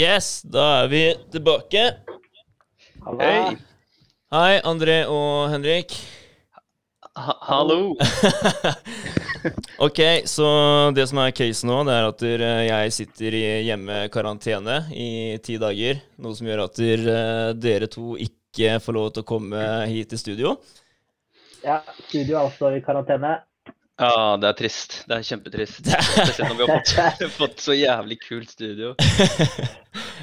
Yes, da er vi tilbake. Hei. Hei, André og Henrik. Ha hallo. ok, så det som er case nå, det er at jeg sitter i hjemmekarantene i ti dager. Noe som gjør at dere, dere to ikke får lov til å komme hit til studio. Ja, studio er også i karantene. Ja, det er trist. Det er kjempetrist. Spesielt når vi har fått, fått så jævlig kult studio.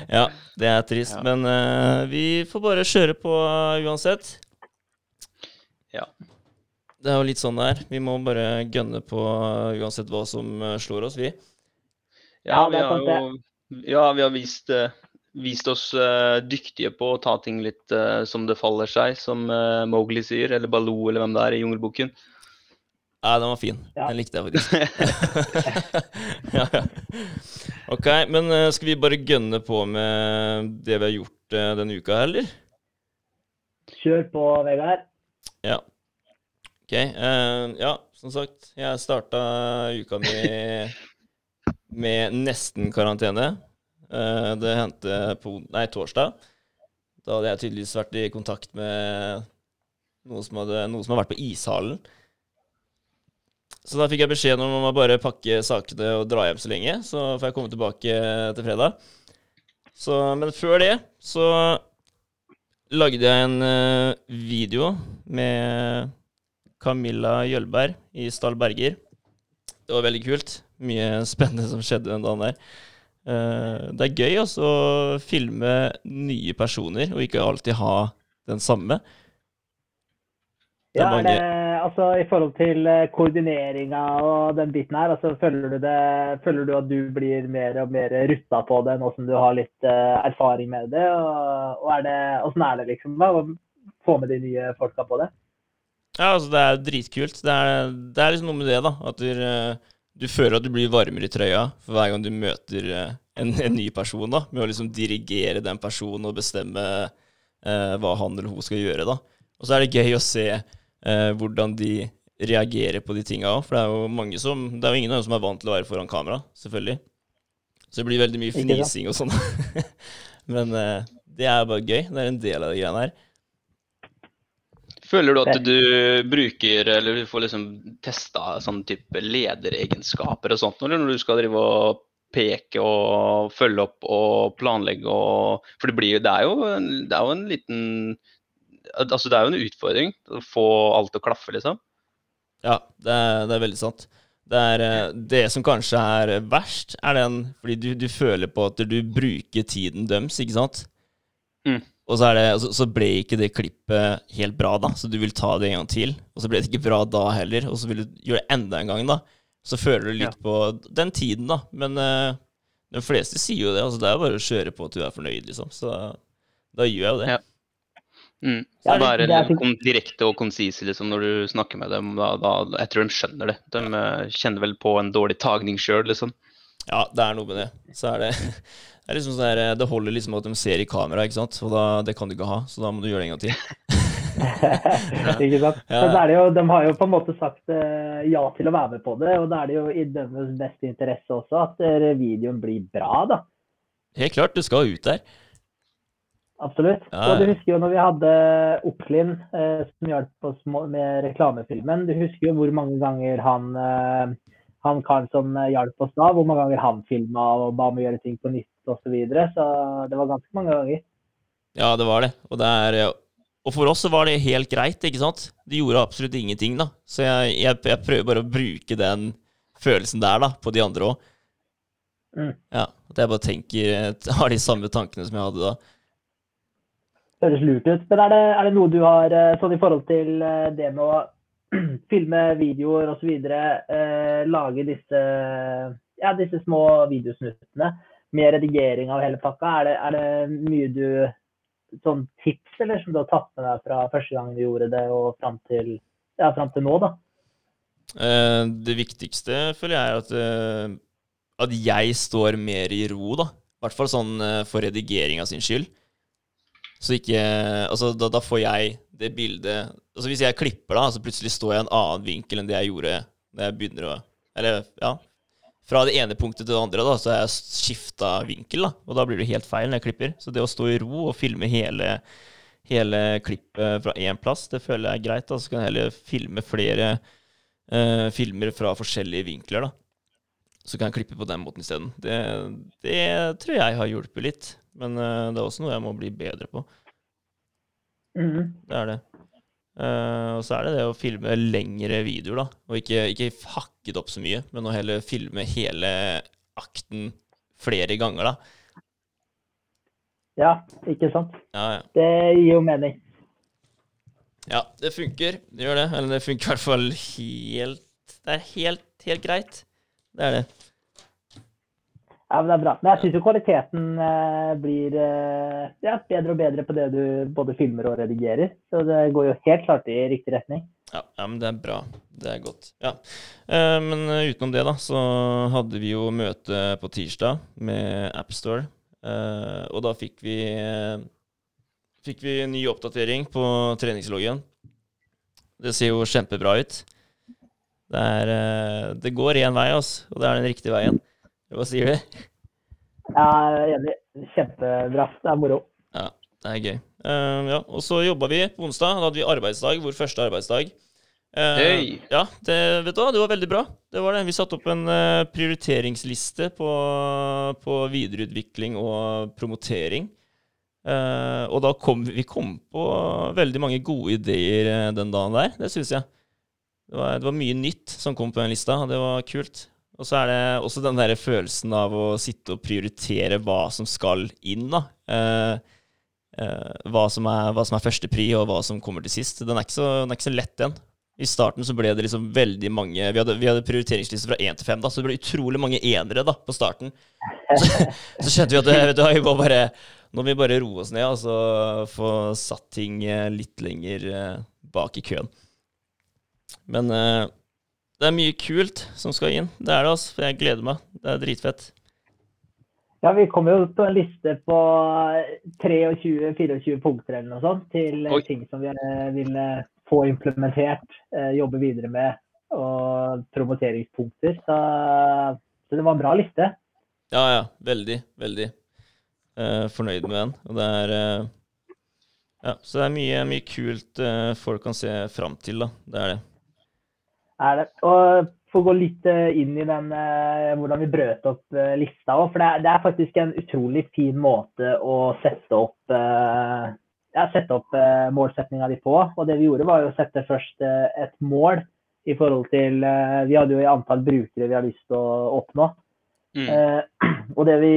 Ja, det er trist, Ja. men uh, vi får bare kjøre på uh, uansett. Ja. Det er jo litt sånn det er. Vi må bare gønne på uh, uansett hva som slår oss, vi. Ja, vi har jo ja, vi har vist, vist oss dyktige på å ta ting litt som det faller seg, som uh, Mowgli sier, eller Baloo, eller hvem det er i Jungelboken. Ja, den var fin. Ja. Den likte jeg faktisk. ja, ja. Ok, men eh, skal vi bare gønne på med det vi har gjort eh, denne uka, eller? Kjør på, Vegard. Ja. Ok. Uh, ja, som sagt, jeg starta uka mi med nesten karantene. Uh, det hendte på nei, torsdag. Da hadde jeg tydeligvis vært i kontakt med noe som, hadde, noe som har vært på ishallen. Så da fikk jeg beskjed om å bare pakke sakene og dra hjem så lenge. Så får jeg komme tilbake til fredag. Så, men før det så lagde jeg en eh, video med Camilla Jølberg i Stall Berger. Det var veldig kult. Mye spennende som skjedde den dagen der. Eh, det er gøy også å filme nye personer, og ikke alltid ha den samme. Det er Ja, mange- det, altså I forhold til eh, koordineringa og den biten her, altså føler du, det, føler du at du blir mer og mer rutta på det nå som du har litt uh, erfaring med det? Og, og er det, er det liksom da, å få med de nye folka på det? Ja, altså det er dritkult. Det er, det er liksom noe med det, da. At du, eh, du føler at du blir varmere i trøya for hver gang du møter en, en ny person, da. Med å liksom dirigere den personen og bestemme eh, hva han eller hun skal gjøre, da. Og så er det gøy å se eh, hvordan de reagerer på de tinga òg. For det er jo mange som Det er jo ingen av dem som er vant til å være foran kamera, selvfølgelig. Så det blir veldig mye fnising og sånn. Men eh, det er bare gøy. Det er en del av de greiene her. Føler du at du bruker, eller du får liksom testa sånn type lederegenskaper og sånt, eller når du skal drive og peke og følge opp og planlegge og For det blir Det er jo en, det er jo en liten Altså, det er jo en utfordring å få alt til å klaffe, liksom. Ja, det er, det er veldig sant. Det, er, eh, det som kanskje er verst, er den fordi du, du føler på at du bruker tiden deres, ikke sant? Mm. Og så, det, så, så ble ikke det klippet helt bra, da, så du vil ta det en gang til. Og så ble det ikke bra da heller, og så vil du gjøre det enda en gang, da. Så føler du litt på den tiden, da. Men uh, de fleste sier jo det. altså Det er jo bare å kjøre på at du er fornøyd, liksom. Så da gjør jeg jo det. Ja. Mm. Ja, Så det- være det er kon direkte og konsise liksom, når du snakker med dem. Da, da, jeg tror de skjønner det. De uh, kjenner vel på en dårlig tagning sjøl, liksom. Ja, det er noe med det. Så er det Det er liksom sånn der, det holder liksom at de ser i kamera, ikke sant. Og da, det kan du ikke ha, så da må du gjøre det en gang til. ikke sant? Ja. Men så er det jo, de har jo på en måte sagt eh, ja til å være med på det, og da er det jo i deres beste interesse også at eh, videoen blir bra, da. Helt klart, du skal ut der. Absolutt. Ja, Og du husker jo når vi hadde Oklin eh, som hjalp oss med reklamefilmen, du husker jo hvor mange ganger han eh, han karen som eh, hjalp oss da, hvor mange ganger han filma og ba om å gjøre ting på nytt osv. Så, videre. så det var ganske mange ganger. Ja, det var det. Og, det er, eh, og for oss så var det helt greit, ikke sant? De gjorde absolutt ingenting, da. Så jeg, jeg, jeg prøver bare å bruke den følelsen der, da, på de andre òg. Mm. Ja. At jeg bare tenker eh, Har de samme tankene som jeg hadde da. Høres lurt ut. Men er det, er det noe du har eh, sånn i forhold til eh, det med å filme videoer osv., eh, lage disse, ja, disse små videosnuttene med redigering av hele pakka? Er det, er det mye du sånn tips eller som du har tatt med deg fra første gang du gjorde det og fram til, ja, fram til nå, da? Eh, det viktigste føler jeg er at, at jeg står mer i ro, da. I hvert fall sånn for redigeringa sin skyld. Så ikke Altså, da, da får jeg det bildet Altså, hvis jeg klipper, da, så plutselig står jeg i en annen vinkel enn det jeg gjorde da jeg begynner å Eller, ja. fra det ene punktet til det andre, da, så har jeg skifta vinkel, da. Og da blir det helt feil når jeg klipper. Så det å stå i ro og filme hele, hele klippet fra én plass, det føler jeg er greit. Da. Så kan jeg heller filme flere uh, filmer fra forskjellige vinkler, da. Så kan jeg klippe på den måten isteden. Det, det tror jeg har hjulpet litt. Men uh, det er også noe jeg må bli bedre på. Mm. Det er det. Uh, og så er det det å filme lengre videoer, da. Og ikke, ikke hakket opp så mye, men å heller filme hele akten flere ganger, da. Ja, ikke sant. Ja, ja. Det gir jo mening. ja, det funker. Det gjør det. Eller det funker i hvert fall helt Det er helt, helt greit. Det er det. Ja, men Det er bra. Men jeg syns jo kvaliteten eh, blir eh, ja, bedre og bedre på det du både filmer og redigerer. Så det går jo helt klart i riktig retning. Ja, ja, men det er bra. Det er godt. Ja. Eh, men eh, utenom det, da, så hadde vi jo møte på tirsdag med AppStore. Eh, og da fikk vi eh, Fikk vi ny oppdatering på treningsloggen. Det ser jo kjempebra ut. Det, er, eh, det går én vei, altså, og det er den riktige veien. Hva sier du? Jeg er enig. Kjempebra. Det er moro. Ja, det er gøy. Uh, ja, og så jobba vi på onsdag. Da hadde vi arbeidsdag, vår første arbeidsdag. Uh, hey. Ja, det, vet du hva, det var veldig bra. Det var det. Vi satte opp en uh, prioriteringsliste på, på videreutvikling og promotering. Eh, og da kom vi kom på veldig mange gode ideer eh, den dagen der. Det syns jeg. Det var, det var mye nytt som kom på den lista, og det var kult. Og så er det også den der følelsen av å sitte og prioritere hva som skal inn, da. Eh, eh, hva, som er, hva som er første pri, og hva som kommer til sist. Den er ikke så, den er ikke så lett, den. I starten så ble det liksom veldig mange Vi hadde, vi hadde prioriteringslister fra én til fem, da, så det ble utrolig mange enere da, på starten. Så, så skjønte vi at vet du, vi må bare, nå må vi bare roe oss ned og altså, få satt ting eh, litt lenger eh, bak i køen. Men eh, det er mye kult som skal inn. Det er det, altså. For jeg gleder meg. Det er dritfett. Ja, vi kommer jo på en liste på 23-24 punkter eller noe sånt til eh, Oi. ting som vi eh, vil eh, få implementert, eh, jobbe videre med, og promoteringspunkter. Så, så det var en bra liste. Ja, ja. Veldig, veldig uh, fornøyd med den. Og det er uh, Ja, så det er mye, mye kult uh, folk kan se fram til, da. Det er det. Er det. Og få gå litt eh, inn i den, eh, hvordan vi brøt opp eh, lista òg. For det er, det er faktisk en utrolig fin måte å sette opp eh, ja, sette opp eh, målsetninga di på. Og det vi gjorde, var jo å sette først eh, et mål i forhold til eh, Vi hadde jo i antall brukere vi har lyst til å oppnå. Mm. Og det vi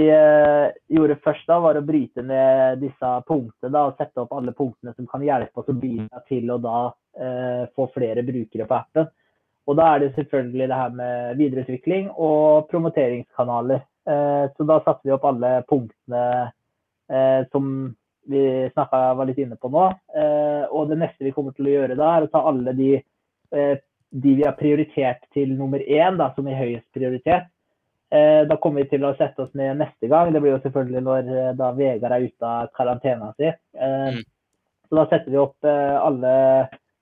gjorde først da, var å bryte ned disse punktene da, og sette opp alle punktene som kan hjelpe oss å bidra til å da få flere brukere på appen. Og da er det selvfølgelig det her med videreutvikling og promoteringskanaler. Eh, så da satte vi opp alle punktene eh, som vi snakka var litt inne på nå. Eh, og det neste vi kommer til å gjøre da, er å ta alle de, eh, de vi har prioritert til nummer én, da, som er høyest prioritet. Eh, da kommer vi til å sette oss ned neste gang. Det blir jo selvfølgelig når da Vegard er ute av karantena si. Eh, Mm. Så da setter vi opp alle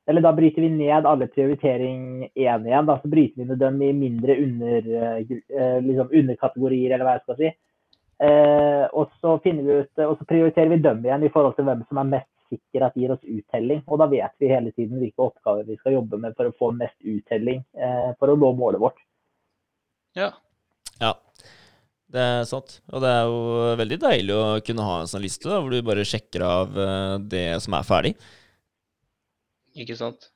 Eller da bryter vi ned alle prioritering én igjen. Da, så bryter vi ned dem i mindre under, eh, liksom underkategorier, eller hva jeg skal si. Eh, og så vi ut, og så prioriterer vi dem igjen i forhold til hvem som er mest sikker at gir oss uttelling. Og da vet vi hele tiden hvilke oppgaver vi skal jobbe med for å få mest uttelling eh, for å nå målet vårt. Ja. Ja, det er sant. Og det er jo veldig deilig å kunne ha en sånn liste da, hvor du bare sjekker av eh, det som er ferdig. Ikke sant?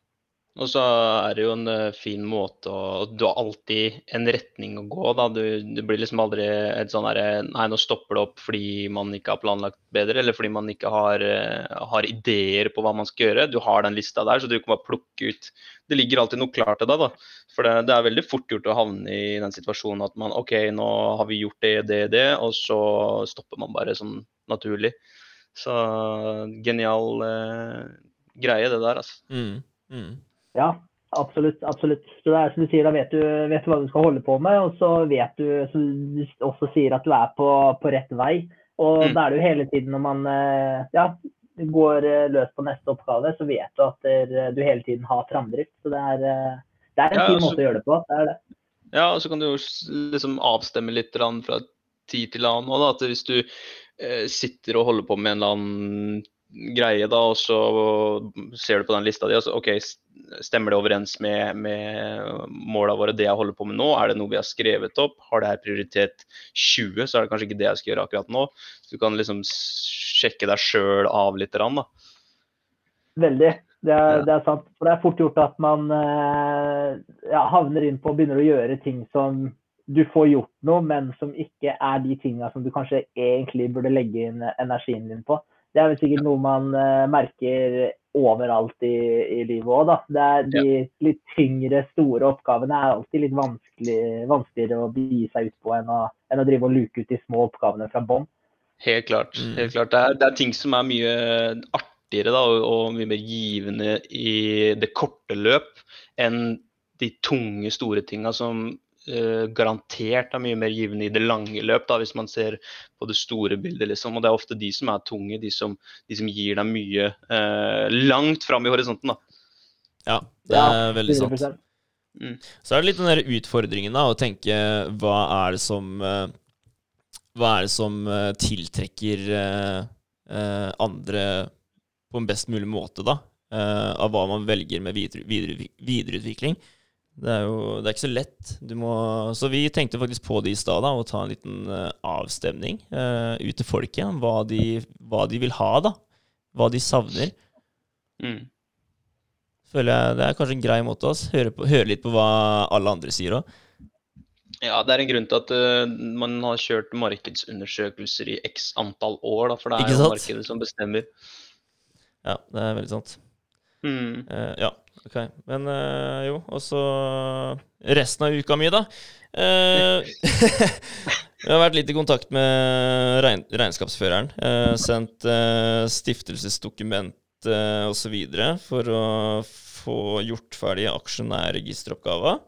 Og så er det jo en eh, fin måte å Du har alltid en retning å gå, da. Du, du blir liksom aldri et sånn herre Nei, nå stopper det opp fordi man ikke har planlagt bedre, eller fordi man ikke har, eh, har ideer på hva man skal gjøre. Du har den lista der, så du kan bare plukke ut Det ligger alltid noe klart til deg, da. For det, det er veldig fort gjort å havne i den situasjonen at man OK, nå har vi gjort det, det, det, og så stopper man bare sånn naturlig. Så genial eh, greie, det der, altså. Mm. Mm. Ja, absolutt. absolutt. Så det er som du sier, Da vet du, vet du hva du skal holde på med, og så vet du, som du også sier, at du er på, på rett vei. Og Mm. da er det jo hele tiden når man eh, ja, går eh, løs på neste oppgave, så vet du at du hele tiden har framdrift. Så det er, eh, det er en Ja, fin måte å gjøre det på. Det er det. Ja, og så kan du jo liksom avstemme litt fra tid til annen. òg, Da, at hvis du eh, sitter og holder på med en eller annen greie, da, og så ser du på den lista di, og så OK, stemmer det overens med, med måla våre, det jeg holder på med nå? Er det noe vi har skrevet opp? Har det her prioritet 20, så er det kanskje ikke det jeg skal gjøre akkurat nå. Så du kan liksom sjekke deg sjøl av litt, da. Veldig. Det er, Ja. det er sant. For det er fort gjort at man eh, ja, havner inn på og begynner å gjøre ting som du får gjort noe, men som ikke er de tinga som du kanskje egentlig burde legge inn energien din på. Det er vel sikkert noe man eh, merker overalt i, i livet òg, da. Det er de litt tyngre, store oppgavene er alltid litt vanskelig, vanskeligere å begi seg ut på enn å, enn å drive og luke ut de små oppgavene fra bånn. Helt klart. Mm. helt klart. Det er, det er ting som er mye artigere da, og, og mye mer givende i det korte løp enn de tunge, store tinga som eh, garantert er mye mer givende i det lange løp, da, hvis man ser på det store bildet. liksom. Og det er ofte de som er tunge, de som, de som gir deg mye uh, langt fram i horisonten. da. Ja, det er veldig sant. 100%. Så er det litt den der utfordringen da, å tenke hva er det som eh, Hva er det som tiltrekker andre på en best mulig måte, da? eh, av hva man velger med videre, videre, videreutvikling. Det er jo det er ikke så lett. Du må, så vi tenkte faktisk på det i stad, å ta en liten uh, avstemning uh, ut til folket om hva de, hva de vil ha, da. Hva de savner. Mm. Føler jeg Det er kanskje en grei måte. å Høre, høre litt på hva alle andre sier òg. Ja, det er en grunn til at uh, man har kjørt markedsundersøkelser i x antall år, da, for det er jo markedet som bestemmer. Ja, det er veldig sant. Mm. Ja, ok. Men øh, jo, og så resten av uka mi, da. Jeg har vært litt i kontakt med regn regnskapsføreren. Uh, sendt uh, stiftelsesdokument uh, osv. for å få gjort ferdig aksjonærregisteroppgava.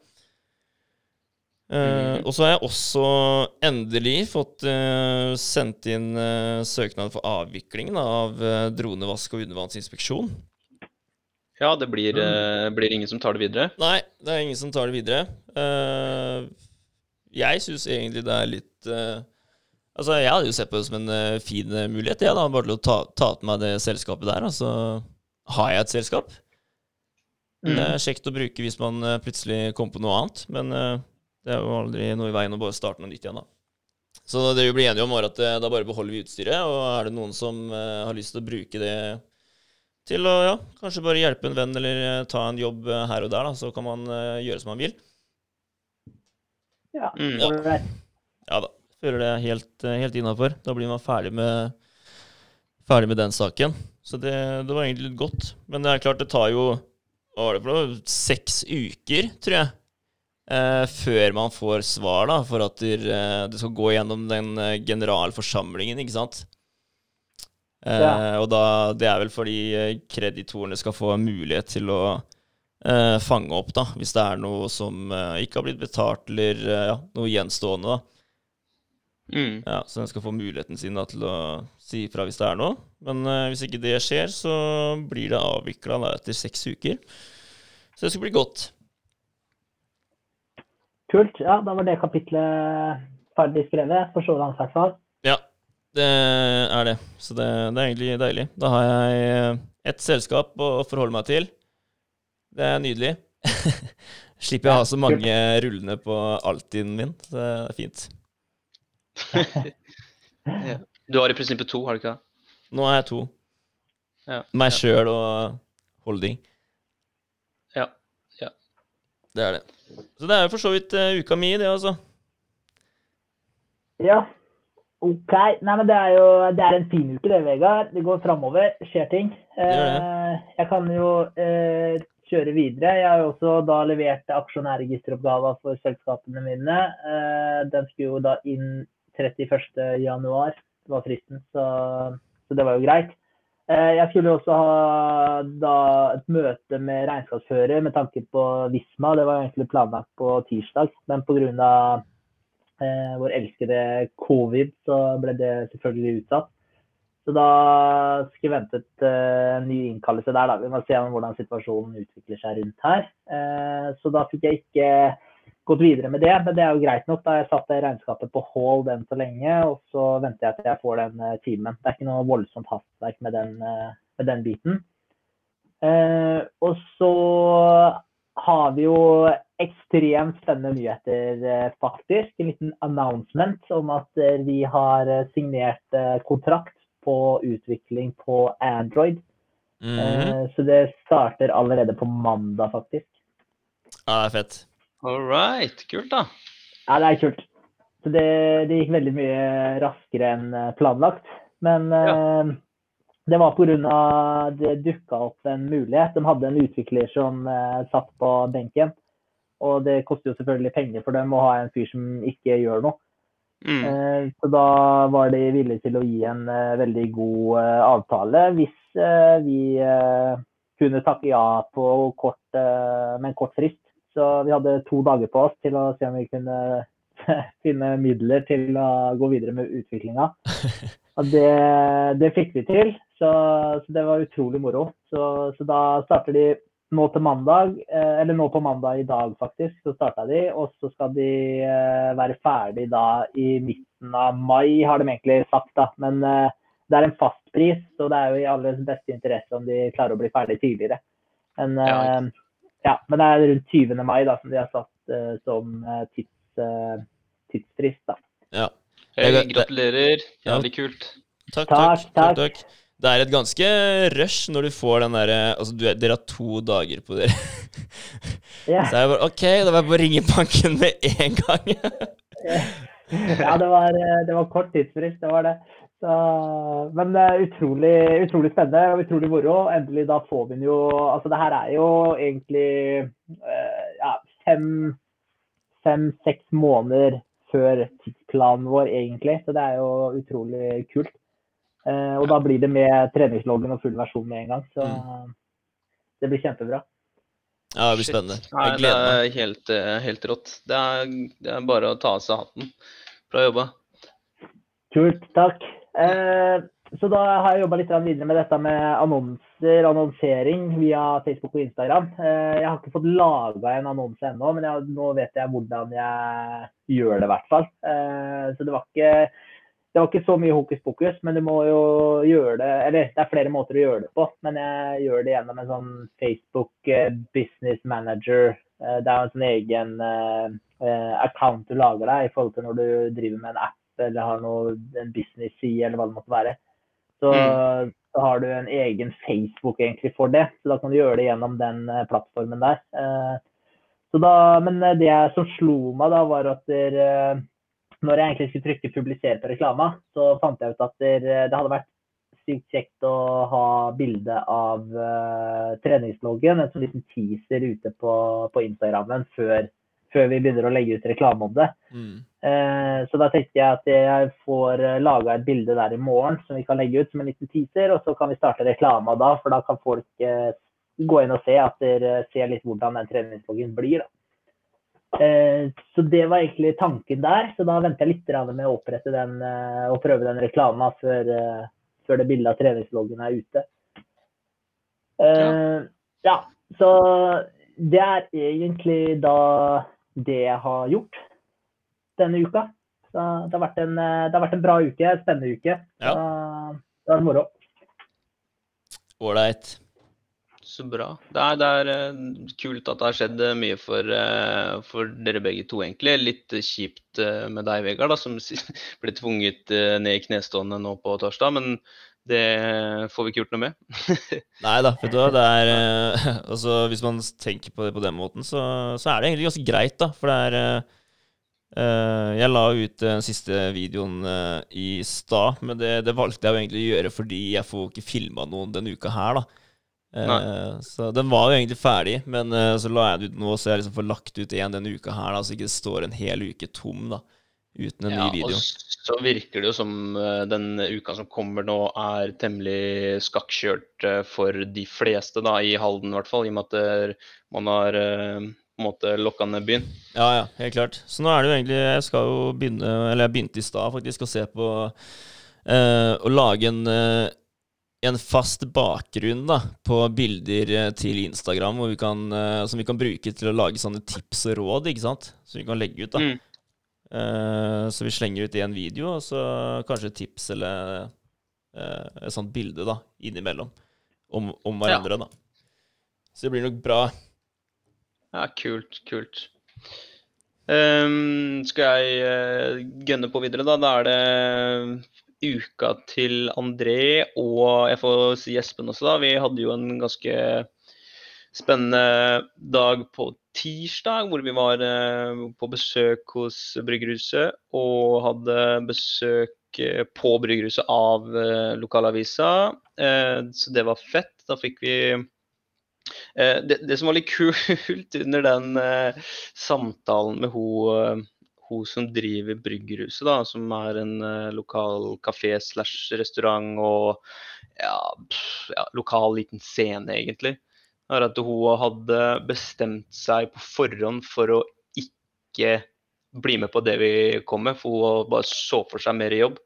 Mhm. Og så har jeg også endelig fått sendt inn søknad for avviklingen av eh, dronevask og undervannsinspeksjon. Ja, det blir, mm. blir ingen som tar det videre. Nei, det er ingen som tar det videre. Eh, jeg syns egentlig det er litt eh, Altså, jeg hadde jo sett på det som en fin mulighet, jeg, da. Bare til å ta, ta til meg det selskapet der. Altså, har jeg et selskap? Det er kjekt å bruke hvis man plutselig kommer på noe annet, men det er jo aldri noe i veien å bare starte noe nytt igjen, da. Så det vi blir enige om, er at da bare beholder vi utstyret, og er det noen som har lyst til å bruke det til å ja, kanskje bare hjelpe en venn eller eh, ta en jobb eh, her og der, da, så kan man uh, gjøre som man vil. Ja, Mm. Ja. Ja da. Føler det helt, helt innafor. Da blir man ferdig med, ferdig med den saken. Så det, det var egentlig litt godt. Men det er klart, det tar jo Hva var det for noe? Seks uker, tror jeg. Eh, før man får svar, da, for at der, eh, det skal gå gjennom den generalforsamlingen, ikke sant. Eh, Ja. Og da, det er vel fordi eh, kreditorene skal få mulighet til å eh, fange opp, da, hvis det er noe som eh, ikke har blitt betalt, eller eh, ja, noe gjenstående, da. Mm. Ja, Så den skal få muligheten sin da, til å si ifra hvis det er noe. Men eh, hvis ikke det skjer, så blir det avvikla etter seks uker. Så det skal bli godt. Kult. Ja, da var det kapitlet ferdig skrevet, for så langt i hvert fall. Det er det. Så det, det er egentlig deilig. Da har jeg et selskap å forholde meg til. Det er nydelig. Slipper jeg å ha så mange rullende på Altinen min. Så det er fint. Ja. Du har i prinsippet to, har du ikke det? Nå er jeg to. Ja. Meg sjøl og holding. Ja. ja. Det er det. Så det er jo for så vidt uh, uka mi, det, altså. Ja. OK. Nei, men det er jo det er en fin uke, det, Vegard. Det går framover. Skjer ting. Eh, jeg kan jo eh, kjøre videre. Jeg har jo også da levert aksjonærregisteroppgava for selskapene mine. Eh, den skulle jo da inn 31. januar, det var fristen, så, så det var jo greit. Eh, jeg skulle jo også ha da et møte med regnskapsfører med tanke på Visma. Det var jo egentlig planlagt på tirsdag, men pga. Eh, vår elskede covid, så ble det selvfølgelig utsatt. Så da skal vi vente et eh, ny innkallelse der, da. Vi må se om hvordan situasjonen utvikler seg rundt her. Eh, så da fikk jeg ikke gått videre med det. Men det er jo greit nok. Da jeg satte regnskapet på hold enn så lenge, og så venter jeg til jeg får den eh, timen. Det er ikke noe voldsomt hastverk med, den, uh, med den biten. Uh, og så har vi jo ekstremt spennende nyheter, faktisk. En liten announcement om at vi har signert kontrakt på utvikling på Android. Mm -hmm. Så det starter allerede på mandag, faktisk. Ja, det er fett. All right. Kult, da. Ja, det er kult. Så det, det gikk veldig mye raskere enn eh, planlagt. Men ja. eh, det var pga. det dukka opp en mulighet. De hadde en utvikler som eh, satt på benken. Og det koster jo selvfølgelig penger for dem å ha en fyr som ikke gjør noe. Mm. Eh, så da var de villige til å gi en uh, veldig god uh, avtale hvis vi kunne takke ja på kort, med en kort frist. Så vi hadde to dager på oss til å se om vi kunne finne midler til å gå videre med utviklinga. Og det, det, fikk vi til, så, så, det var utrolig moro. Så, så da starter de nå til mandag, eh, eller nå på mandag i dag faktisk, så starta de. Og så skal de eh, være ferdig da i midten av mai, har de egentlig sagt. da. Men eh, det er en fast pris, så det er jo i alles beste interesse om de klarer å bli ferdig tidligere. Men, ja. ja men det er rundt 20. mai da, som de har satt som tids, tidsfrist. da. Ja. Gratulerer. Jævlig kult. Takk, takk. takk, takk. Det er et ganske rush når du får den derre Altså, du, dere har to dager på dere. Yeah. Så jeg bare OK, da var jeg på ringebanken med en gang. ja, det var, det var kort tidsfrist, det var det. Så, men utrolig, utrolig spennende og utrolig moro. Endelig da får vi den jo Altså, det her er jo egentlig ja, fem-seks fem, måneder før tidsplanen vår, egentlig. Så det er jo utrolig kult. Uh, og da blir det med treningsloggen og full versjon med en gang. Så mm. det blir kjempebra. Ja, det blir spennende. Jeg gleder meg. Det er helt, eh, helt rått. Det er, det er, bare å ta av seg hatten. Bra jobba. Kult. Takk. Eh, så da har jeg jobba litt videre med dette med annonser, annonsering via Facebook og Instagram. Uh, jeg har ikke fått laga en annonse ennå, men jeg, nå vet jeg hvordan jeg gjør det, i hvert fall. Så det var ikke det var ikke så mye hokus pokus, men du må jo gjøre det Eller det er flere måter å gjøre det på, men jeg gjør det gjennom en sånn Facebook eh, Business Manager. Eh, det er en sånn egen eh, account du lager deg i forhold til når du driver med en app eller har noe, en business-side eller hva det måtte være. Så, mm. så, har du en egen Facebook egentlig for det, så da kan du gjøre det gjennom den plattformen der. Da, men det som slo meg da, var at der, når jeg egentlig skulle trykke 'publiser på reklama', så fant jeg ut at det, hadde vært sykt kjekt å ha bilde av uh, treningsloggen, en sånn liten teaser ute på, på Instagrammen før, før, vi begynner å legge ut reklame om det. Mm. Uh, så da tenkte jeg at jeg får uh, laga et bilde der i morgen som vi kan legge ut som en liten teaser, og så kan vi starte reklama da, for da kan folk uh, gå inn og se at dere ser litt hvordan den treningsloggen blir. da. Eh, så det var egentlig tanken der. Så da venter jeg litt med å opprette den eh, og prøve den reklama før, eh, før det bildet av treningsloggen er ute. Ja. ja, så det er egentlig da det jeg har gjort denne uka. Så det har vært en, det har vært en bra uke, spennende uke. Ja. det var moro. Ålreit. Så bra. Det er, det er, eh, kult at det har skjedd eh, mye for, eh, for, dere begge to, egentlig. Litt kjipt med deg, Vegard, da, som ble tvunget ned i knestående nå på torsdag. Men det får vi ikke gjort noe med. Nei da, vet du hva. Det er, altså, hvis man tenker på det på den måten, så, så, er det egentlig ganske greit, da. For det er uh, Jeg la ut den siste videoen uh, i stad, men det, det, valgte jeg egentlig å gjøre fordi jeg får ikke filma noen denne uka her, da. Uh, så den var jo egentlig ferdig, men uh, så la jeg det ut nå, så jeg liksom får lagt ut igjen denne uka her, da, så ikke det står en hel uke tom da, uten en ja, ny video. Og så virker det jo som uh, den uka som kommer nå, er temmelig skakkjørt for de fleste, da, i Halden i hvert fall, i og med at man har på en måte lokka ned byen. Ja, ja, helt klart. Så nå er det jo egentlig Jeg skal jo begynne, eller jeg begynte i stad faktisk, å se på å lage en en fast bakgrunn da, på bilder eh, til Instagram vi kan, eh, som vi kan bruke til å lage sånne tips og råd, ikke sant? Som vi kan legge ut. da. Mm. Uh, så vi slenger ut en video, og så kanskje et tips eller uh, et sånt bilde da, innimellom om, om hverandre. da. Så det blir nok bra. Ja, kult, kult. Um, skal jeg uh, gønne på videre, da? Da er det uka til André og jeg får si Espen også, da. Vi hadde jo en ganske spennende dag på tirsdag, hvor vi var uh, på besøk hos Bryggerhuset og hadde besøk uh, på Bryggerhuset av lokalavisa. så det var fett. Da fikk vi Eh, det, det, som var litt kult under den eh, samtalen med hun, hun som driver Bryggerhuset, da, som er en uh, lokal kafé slash restaurant og ja, ja, lokal liten scene, egentlig, er at hun hadde bestemt seg på forhånd for å ikke bli med på det vi kom med, for hun bare så for seg mer jobb.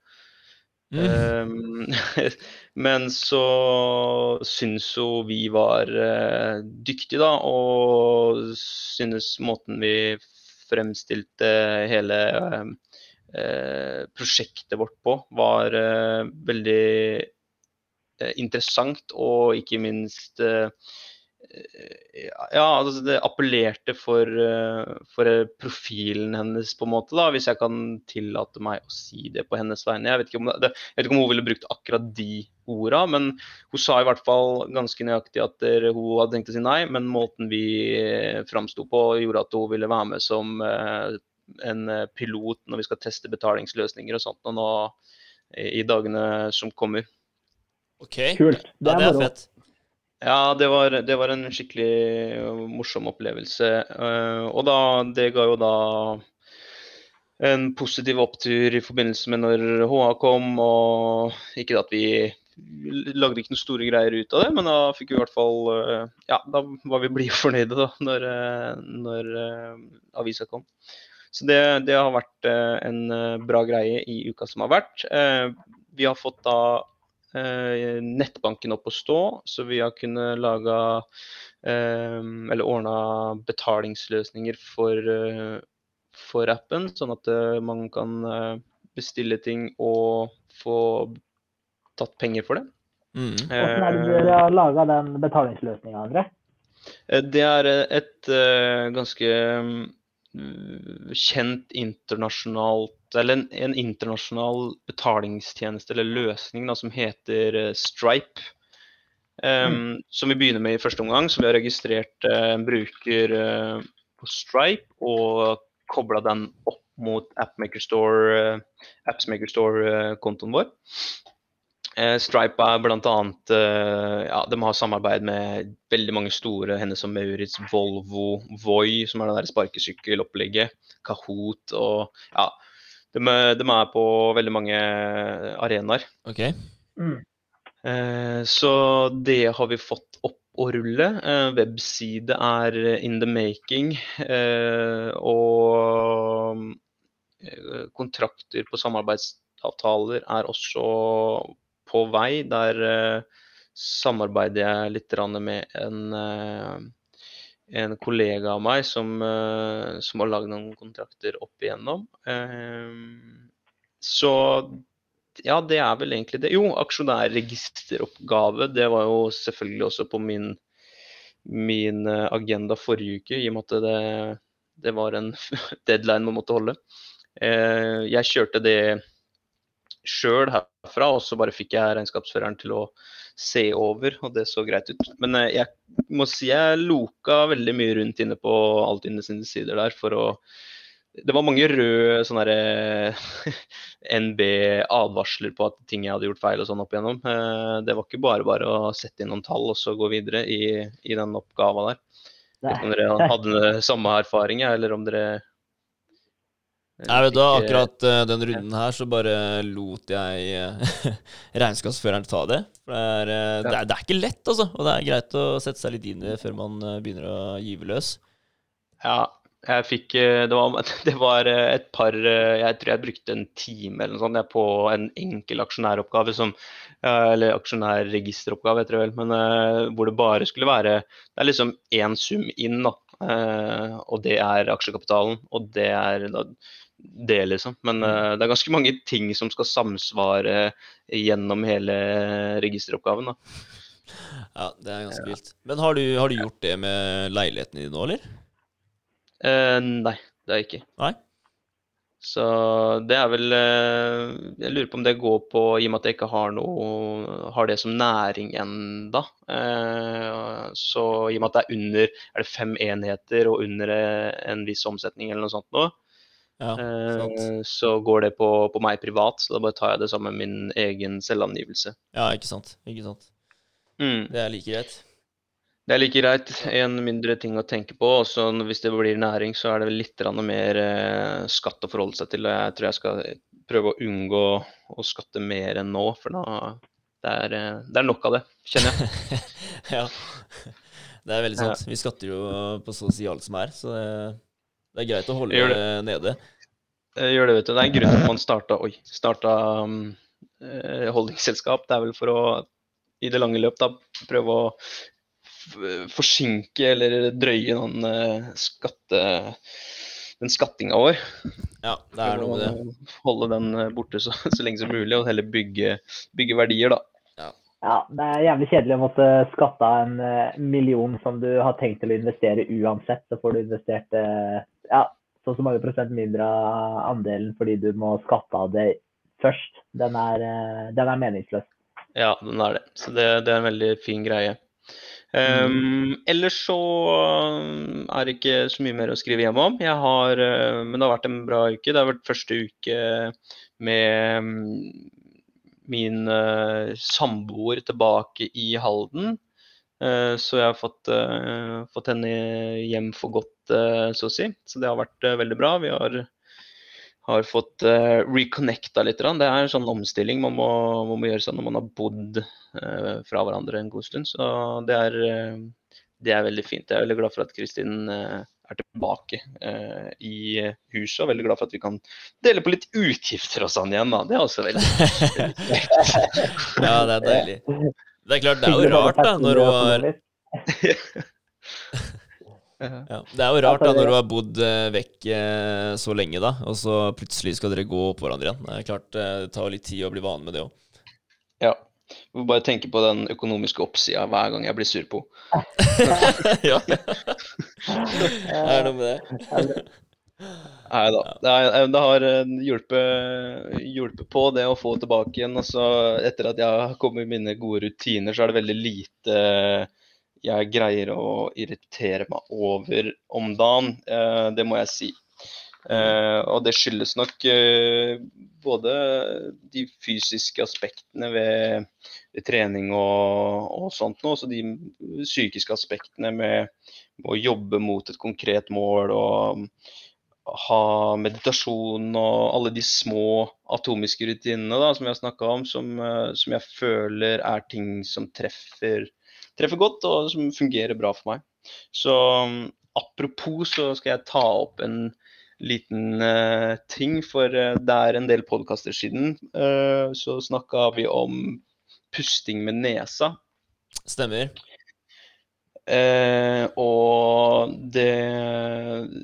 Mm. Um, men så syns hun vi var uh, dyktige, da, og synes måten vi fremstilte hele uh, prosjektet vårt på, var uh, veldig interessant og ikke minst ja, altså det appellerte for, eh, for, profilen hennes, på en måte, da, hvis jeg kan tillate meg å si det på hennes vegne. Jeg vet ikke om, det, vet ikke om hun ville brukt akkurat de orda, men hun sa i hvert fall ganske nøyaktig at hun hadde tenkt å si nei, men måten vi eh, framsto på, gjorde at hun ville være med som eh, en pilot når vi skal teste betalingsløsninger og sånt og nå i dagene som kommer. OK. Kult. Det er, ja, det er fett. Ja, det var, det var, en skikkelig øh, morsom opplevelse. Øh, og da, det ga jo da en positiv opptur i forbindelse med når HA kom. Og ikke at vi lagde ikke noen store greier ut av det, men da fikk vi i hvert fall øh, Ja, da var vi blide fornøyde da, når, når avisa kom. Så det, det, har vært en bra greie i uka som har vært. Vi har fått da Eh, nettbanken opp å stå, så vi har kunnet lage eh, eller ordna betalingsløsninger for, eh, for, appen, sånn at man kan bestille ting og få tatt penger for det. Mm. Hvordan er det dere har laga den betalingsløsninga, André? Det er et ganske kjent internasjonalt eller en, en, internasjonal betalingstjeneste eller løsning da, som heter uh, Stripe. Um, mm. Som vi begynner med i første omgang. Så vi har registrert uh, en bruker uh, på Stripe og kobla den opp mot AppMakerStore-kontoen Store, vår. Stripe er bl.a. annet ja, de har samarbeid med veldig mange store henne som Maurits, Volvo, Voi, som er det der sparkesykkelopplegget, Kahoot og ja, de, de, er på veldig mange arenaer. Okay. Mm. Eh, så det har vi fått opp å rulle. Eh, webside er in the making. Eh, og eh, kontrakter på samarbeidsavtaler er også på vei. Der eh, samarbeider jeg litt med en eh, en kollega av meg som, uh, som har lagd noen kontrakter opp igjennom. Uh, så ja, det er vel egentlig det. Jo, aksjonærregisteroppgave. Det var jo selvfølgelig også på min, min eh, agenda forrige uke, i og med at det, det var en deadline man måtte holde. Jeg kjørte det sjøl herfra, og så bare fikk jeg regnskapsføreren til å se over, og det så greit ut. Men eh, jeg må si jeg loka veldig mye rundt inne på Altinn sine sider der for å det var mange røde sånne eh, NB-advarsler på at ting jeg hadde gjort feil og sånn opp igjennom. Eh, det var ikke bare bare å sette inn noen tall og så gå videre i, i den oppgava der. Om dere hadde samme erfaring, eller om dere Nei, vet du Akkurat uh, den runden her så bare lot jeg uh, regnskapsføreren ta det. For det er, uh, det, er, det er, ikke lett, altså. Og det er greit å sette seg litt inn i det før man begynner å gyve løs. Ja, Jeg fikk eh, Det var, det var eh, et par eh, Jeg tror jeg brukte en time eller noe sånt jeg, på en enkel aksjonæroppgave som Eller aksjonærregisteroppgave, heter det vel. Men hvor det bare skulle være Det er liksom én sum inn, da. Og det er aksjekapitalen. Og det er da, det, liksom. Men uh, det er ganske mange ting som skal samsvare gjennom hele registeroppgaven, da. Ja, det er ganske vilt. Men har du, har du gjort det med leiligheten din nå, eller? Uh, nei, det er jeg ikke. Nei? Så det er vel eh, Jeg lurer på om det går på, i og med at jeg ikke har noe Har det som næring enda. Så i og med at det er under Er det fem enheter og under en viss omsetning eller noe sånt nå, Ja, eh, så går det på, på meg privat. Så da bare tar jeg det sammen med min egen selvangivelse. Ja, ikke sant. Ikke sant. Mm. Det er like greit. Det er like greit. En mindre ting å tenke på. Også hvis det blir næring, så er det litt mer eh, skatt å forholde seg til. og Jeg tror jeg skal prøve å unngå å skatte mer enn nå, for da det er, eh, det er nok av det, kjenner jeg. ja. Det er veldig sant. Vi skatter jo på så å si alt som er, så det, det er greit å holde det. det nede. Jeg gjør det, vet du. Det er en grunn til at man starta, oi, starta um, eh. Det er vel for å i det lange løp da, prøve å forsinke eller drøye noen uh, skatte den skattinga vår. Ja, det er noe med det. Holde den eh, borte så, så lenge som mulig, og heller bygge, bygge verdier, da. Ja, det er jævlig kjedelig å måtte skatte av en eh, million som du har tenkt til å investere uansett. Så får du investert eh, ja, så og så mange prosent mindre av andelen fordi du må skatte av det først. Den er, eh, den er meningsløs. Ja, den er det. Så det, det er en veldig fin greie. Um, ellers så um, er det ikke så mye mer å skrive hjem om. Har, uh, men det har vært en bra uke. Det har vært første uke med um, min uh, samboer tilbake i Halden. Uh, så jeg har fått, uh, fått henne hjem for godt, uh, så å si. Så det har vært veldig bra. Vi har, har fått reconnecta litt. Det er en sånn omstilling man må, man må gjøre sånn når man har bodd eh, fra hverandre en god stund. Så det er, eh, det er veldig fint. Jeg er veldig glad for at Kristin eh, er tilbake eh, i huset, og veldig glad for at vi kan dele på litt utgifter og sånn igjen. Da. Det er også veldig Ja, det er deilig. Det er klart, det er jo rart da, når du har ja, Det er jo rart da, når hun har bodd eh, vekk eh, så lenge, da, og så plutselig skal dere gå opp hverandre igjen. Det er klart, eh, det tar litt tid å bli vane med det òg. Ja. Jeg må bare tenke på den økonomiske oppsida hver gang jeg blir sur på ja. Det er noe med det. Nei da. Det, er- det har eh, hjulpet, hjulpet på det å få tilbake igjen. Altså, etter at jeg har kommet i mine gode rutiner, så er det veldig lite jeg greier å irritere meg over om dagen. Eh, det må jeg si. Uh, og det skyldes nok uh, både de fysiske aspektene ved, ved trening og, og sånt noe, også de psykiske aspektene med, med å jobbe mot et konkret mål og ha meditasjon og alle de små atomiske rutinene da, som jeg har snakka om, som, eh, som jeg føler er ting som treffer, treffer godt og som fungerer bra for meg. Så um, apropos så skal jeg ta opp en liten uh, ting, for eh, det er en del podkaster siden uh, så snakka vi om pusting med nesa. Stemmer. Eh, og det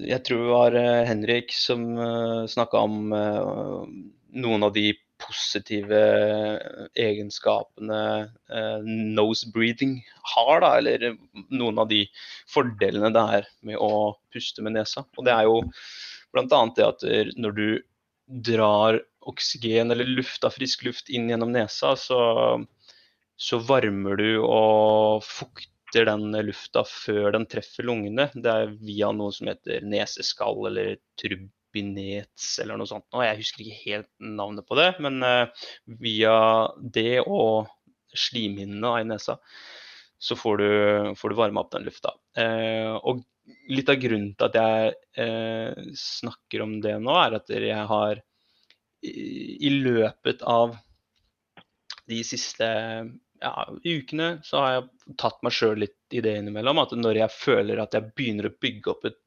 Jeg tror det var eh, Henrik som uh, snakka om eh, noen av de positive egenskapene eh, nose breathing har, da, eller noen av de fordelene det er med å puste med nesa. Og det er jo bl.a. det at når du drar oksygen eller luft av frisk luft inn gjennom nesa, så, så varmer du og fukter den lufta før den treffer lungene. Det er via noe som heter neseskall eller turbinets eller noe sånt. Og jeg husker ikke helt navnet på det, men eh, via det og slimhinnene i nesa så får du, får du varma opp den lufta. Eh, og litt av grunnen til at jeg eh, snakker om det nå, er at jeg har i løpet av de siste ja, ukene så har jeg tatt meg sjøl litt i det innimellom. At når jeg føler at jeg begynner å bygge opp et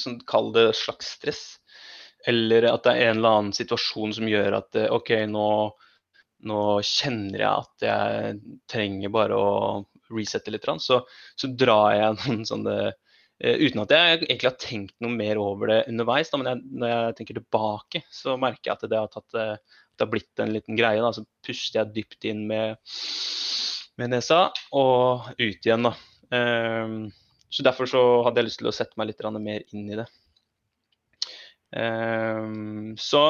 sånn, Kall det slags stress. Eller at det er en eller annen situasjon som gjør at eh, OK, nå, nå kjenner jeg at jeg trenger bare å resette litt, så, så drar jeg noen sånne uh, Uten at jeg egentlig har tenkt noe mer over det underveis, da, men jeg, når jeg tenker tilbake, så merker jeg at det har, tatt, uh, det har blitt en liten greie. Da. Så puster jeg dypt inn med, med nesa og ut igjen. da. Um, så Derfor så hadde jeg lyst til å sette meg litt mer inn i det. Um, så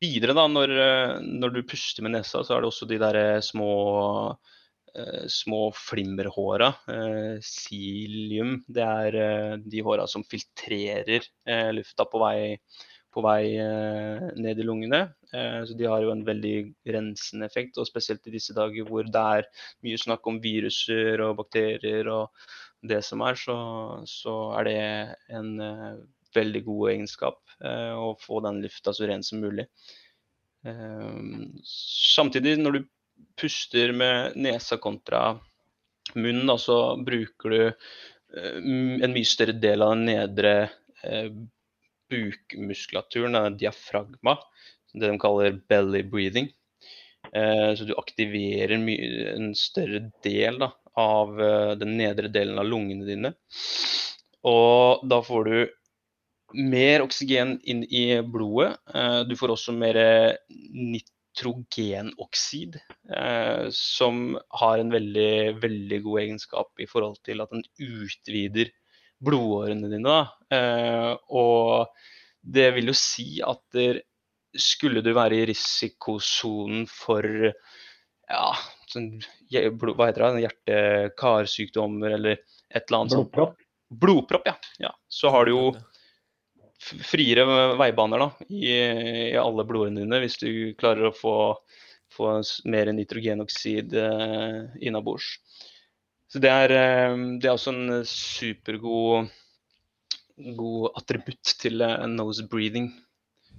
videre, da, når, når, du puster med nesa, så er det også de der små, uh, små flimmerhåra. Uh, cilium. Det er uh, de håra som filtrerer lufta på vei, på vei ned i lungene. så de har jo en veldig rensende effekt, og spesielt i disse dager hvor det er mye snakk om viruser og bakterier og det som er, så, så er det en uh, veldig god egenskap å få den lufta så ren som mulig. Samtidig, når du puster med nesa kontra munnen, så bruker du en mye større del av den nedre bukmuskulaturen, denne diafragma, det de kaller belly breathing. så du aktiverer en større del da, av eh, den nedre delen av lungene dine. Og da får du mer oksygen inn i blodet. Eh, du får også mer nitrogenoksid, eh, som har en veldig, veldig god egenskap i forhold til at den utvider blodårene dine. Og det vil jo si at skulle du være i risikosonen for ja, sånn, hva heter det, hjerte-karsykdommer eller et eller annet Blodpropp? Blodpropp? Blodpropp, ja. ja. Så har du jo friere veibaner da, i, i alle blodårene dine hvis du klarer å få, få mer nitrogenoksid eh, innabords. Så det er, eh, det er, også en supergod god attributt til uh, nose breathing.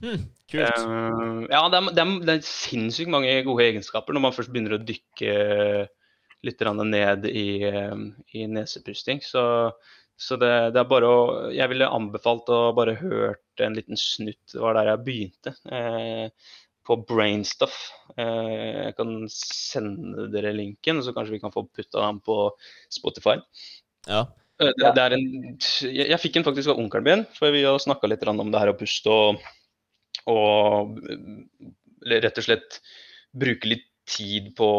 Mm, kult. Uh, ja, det er, det, er, det er, sinnssykt mange gode egenskaper når man først begynner å dykke litt ned i, i nesepusting. Så, så det, det, er bare å Jeg ville anbefalt å bare hørt en liten snutt. Det var der jeg begynte. Uh, på Brainstuff. jeg kan sende dere linken, så kanskje vi kan få putta den på Spotify. Ja. Det, det er en, jeg, jeg fikk den faktisk av onkelen min, for vi har snakka litt om det her å puste og og rett og slett bruke litt tid på,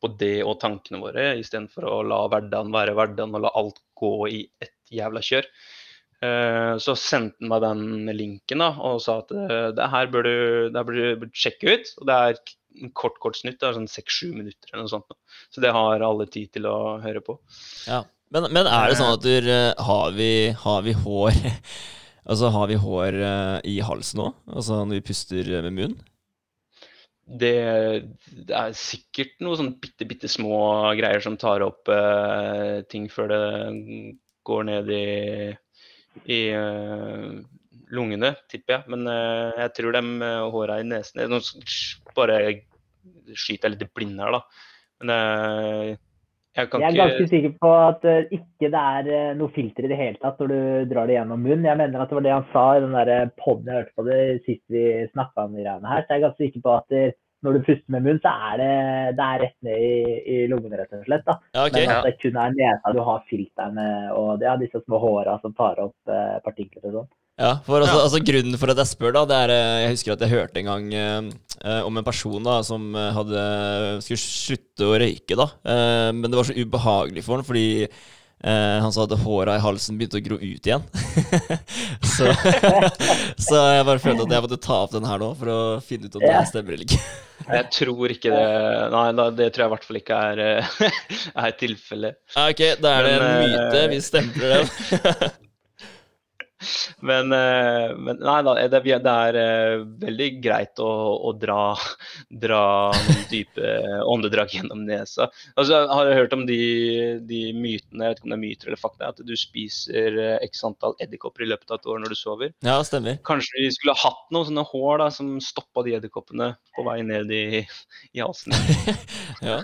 på det og tankene våre, istedenfor å la hverdagen være hverdagen og la alt gå i ett jævla kjør. Uh, så sendte han meg den linken da, og sa at uh, det her bør du, det her bør du sjekke ut. og Det er en kort kort snutt, det er sånn seks-sju minutter eller noe sånt. Så det har alle tid til å høre på. Ja, Men, men er det sånn at du, har, vi, har vi hår Altså, har vi hår i halsen òg? Altså når vi puster med munnen? Det, det, er sikkert noen sånn bitte, bitte små greier som tar opp eh, ting før det går ned i, i uh, lungene, tipper jeg. Men jeg tror de uh, håra i nesen Nå bare skyter jeg litt i blinde her, da. Men jeg, jeg, er ganske sikker på at uh, ikke det er uh, noe filter i det hele tatt når du drar det gjennom munnen. Jeg mener at det var det han sa i den der poden jeg hørte på det sist vi snakka om de greiene her. Så jeg er ganske sikker på at når du puster med munnen, så er det, det er rett ned i, i lungene, rett og slett. da. Okay, Men at det kun er nesa du har filterne og ja, disse små håra som tar opp eh, partikler og sånn. Ja, for altså, altså, Grunnen for at jeg spør, da, det er eh, Jeg husker at jeg hørte en gang eh, om en person da som eh, hadde, skulle slutte å røyke. da eh, Men det var så ubehagelig for ham, fordi eh, han sa at håra i halsen begynte å gro ut igjen. så, så, jeg bare følte at jeg måtte ta opp den her nå for å finne ut om det stemmer eller ikke. Jeg tror ikke det Nei, det tror jeg i hvert fall ikke er, eh, er tilfellet. Ok, da er det en myte. Vi stempler den. Men, eh, men, nei da, det, det er eh, veldig greit å, å dra, dra noen dype åndedrag gjennom nesa. Altså, jeg har hørt om de, de, mytene, jeg vet ikke om det er myter eller fakta, at du spiser eh, x antall edderkopper i løpet av et år når du sover. Ja, stemmer. Kanskje vi skulle hatt noen sånne hår da, som stoppa de edderkoppene på vei ned i, i halsen. ja.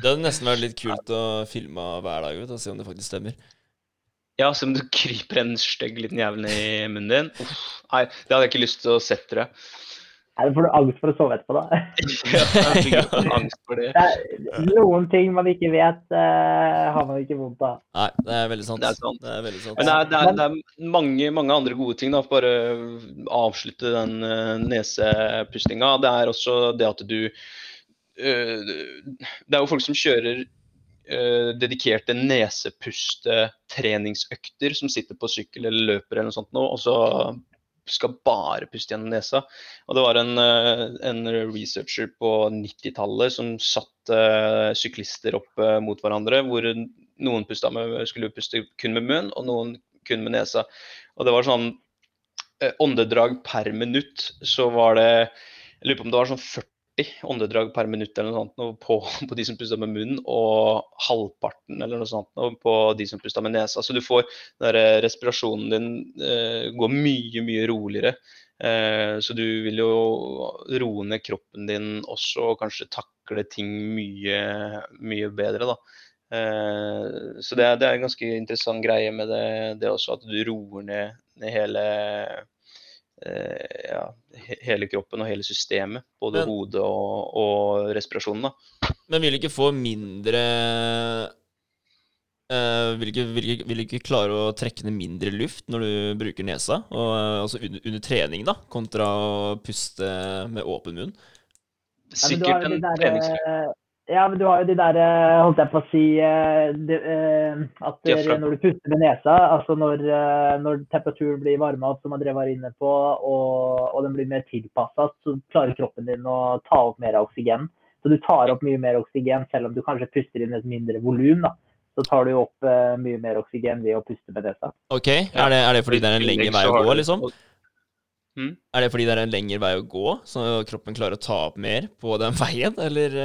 Det hadde nesten vært litt kult å filme hver dag vet, og se om det faktisk stemmer. Ja, som du kryper en stygg liten jævel ned i munnen din. Uff, nei, det hadde jeg ikke lyst til å sette jeg. Nei, Da får du angst for å sove etterpå, da. Ja, angst for det. Det er, noen ting man ikke vet, uh, har man ikke vondt av. Nei, det er veldig sant. Det er sant. Det er veldig sant. Men det er, det er, det er mange, mange andre gode ting. da, Bare avslutte den uh, nesepustinga. Det er også det at du uh, Det er jo folk som kjører øh, dedikerte nesepustetreningsøkter, som sitter på sykkel eller løper eller noe sånt nå, og så skal bare puste gjennom nesa. Og det var en, øh, en researcher på 90-tallet som satte øh, syklister opp mot hverandre, hvor noen med, skulle puste kun med munn, og noen kun med nesa. Og det var sånn eh, åndedrag per minutt, så var det Jeg lurer på om det var sånn 40 åndedrag per minutt eller noe sånt på, på de som puster med munnen, og halvparten eller noe sånt på de som puster med nesa. Så du får den eh, respirasjonen din eh, går mye, mye roligere. Eh, så du vil jo roe ned kroppen din også, og kanskje takle ting mye, mye bedre, da. Eh, så det det er en ganske interessant greie med det, det også, at du roer ned, ned hele ja, he- hele kroppen og hele systemet. Både Men- hodet og, og respirasjonen. da. Men vil du ikke få mindre eh, vil, ikke, vil, ikke, vil ikke klare å trekke ned mindre luft når du bruker nesa? Og, eh, altså under, under trening, da, kontra å puste med åpen munn? Ja, Sikkert en eh, Ja, men du har jo de der, eh, holdt jeg på å si, eh, de, eh, at det- når du puster med nesa, altså når, når temperaturen blir varma opp, som André var inne på, og, og den blir mer tilpassa, så klarer kroppen din å ta opp mer oksygen. Så du tar opp mye mer oksygen, selv om du kanskje puster inn et mindre volum. Så tar du opp eh, mye mer oksygen ved å puste med nesa. Ok, er det, er det fordi det er en lengre vei å gå, liksom? Mm. Er det fordi det er en lengre vei å gå, så kroppen klarer å ta opp mer på den veien, eller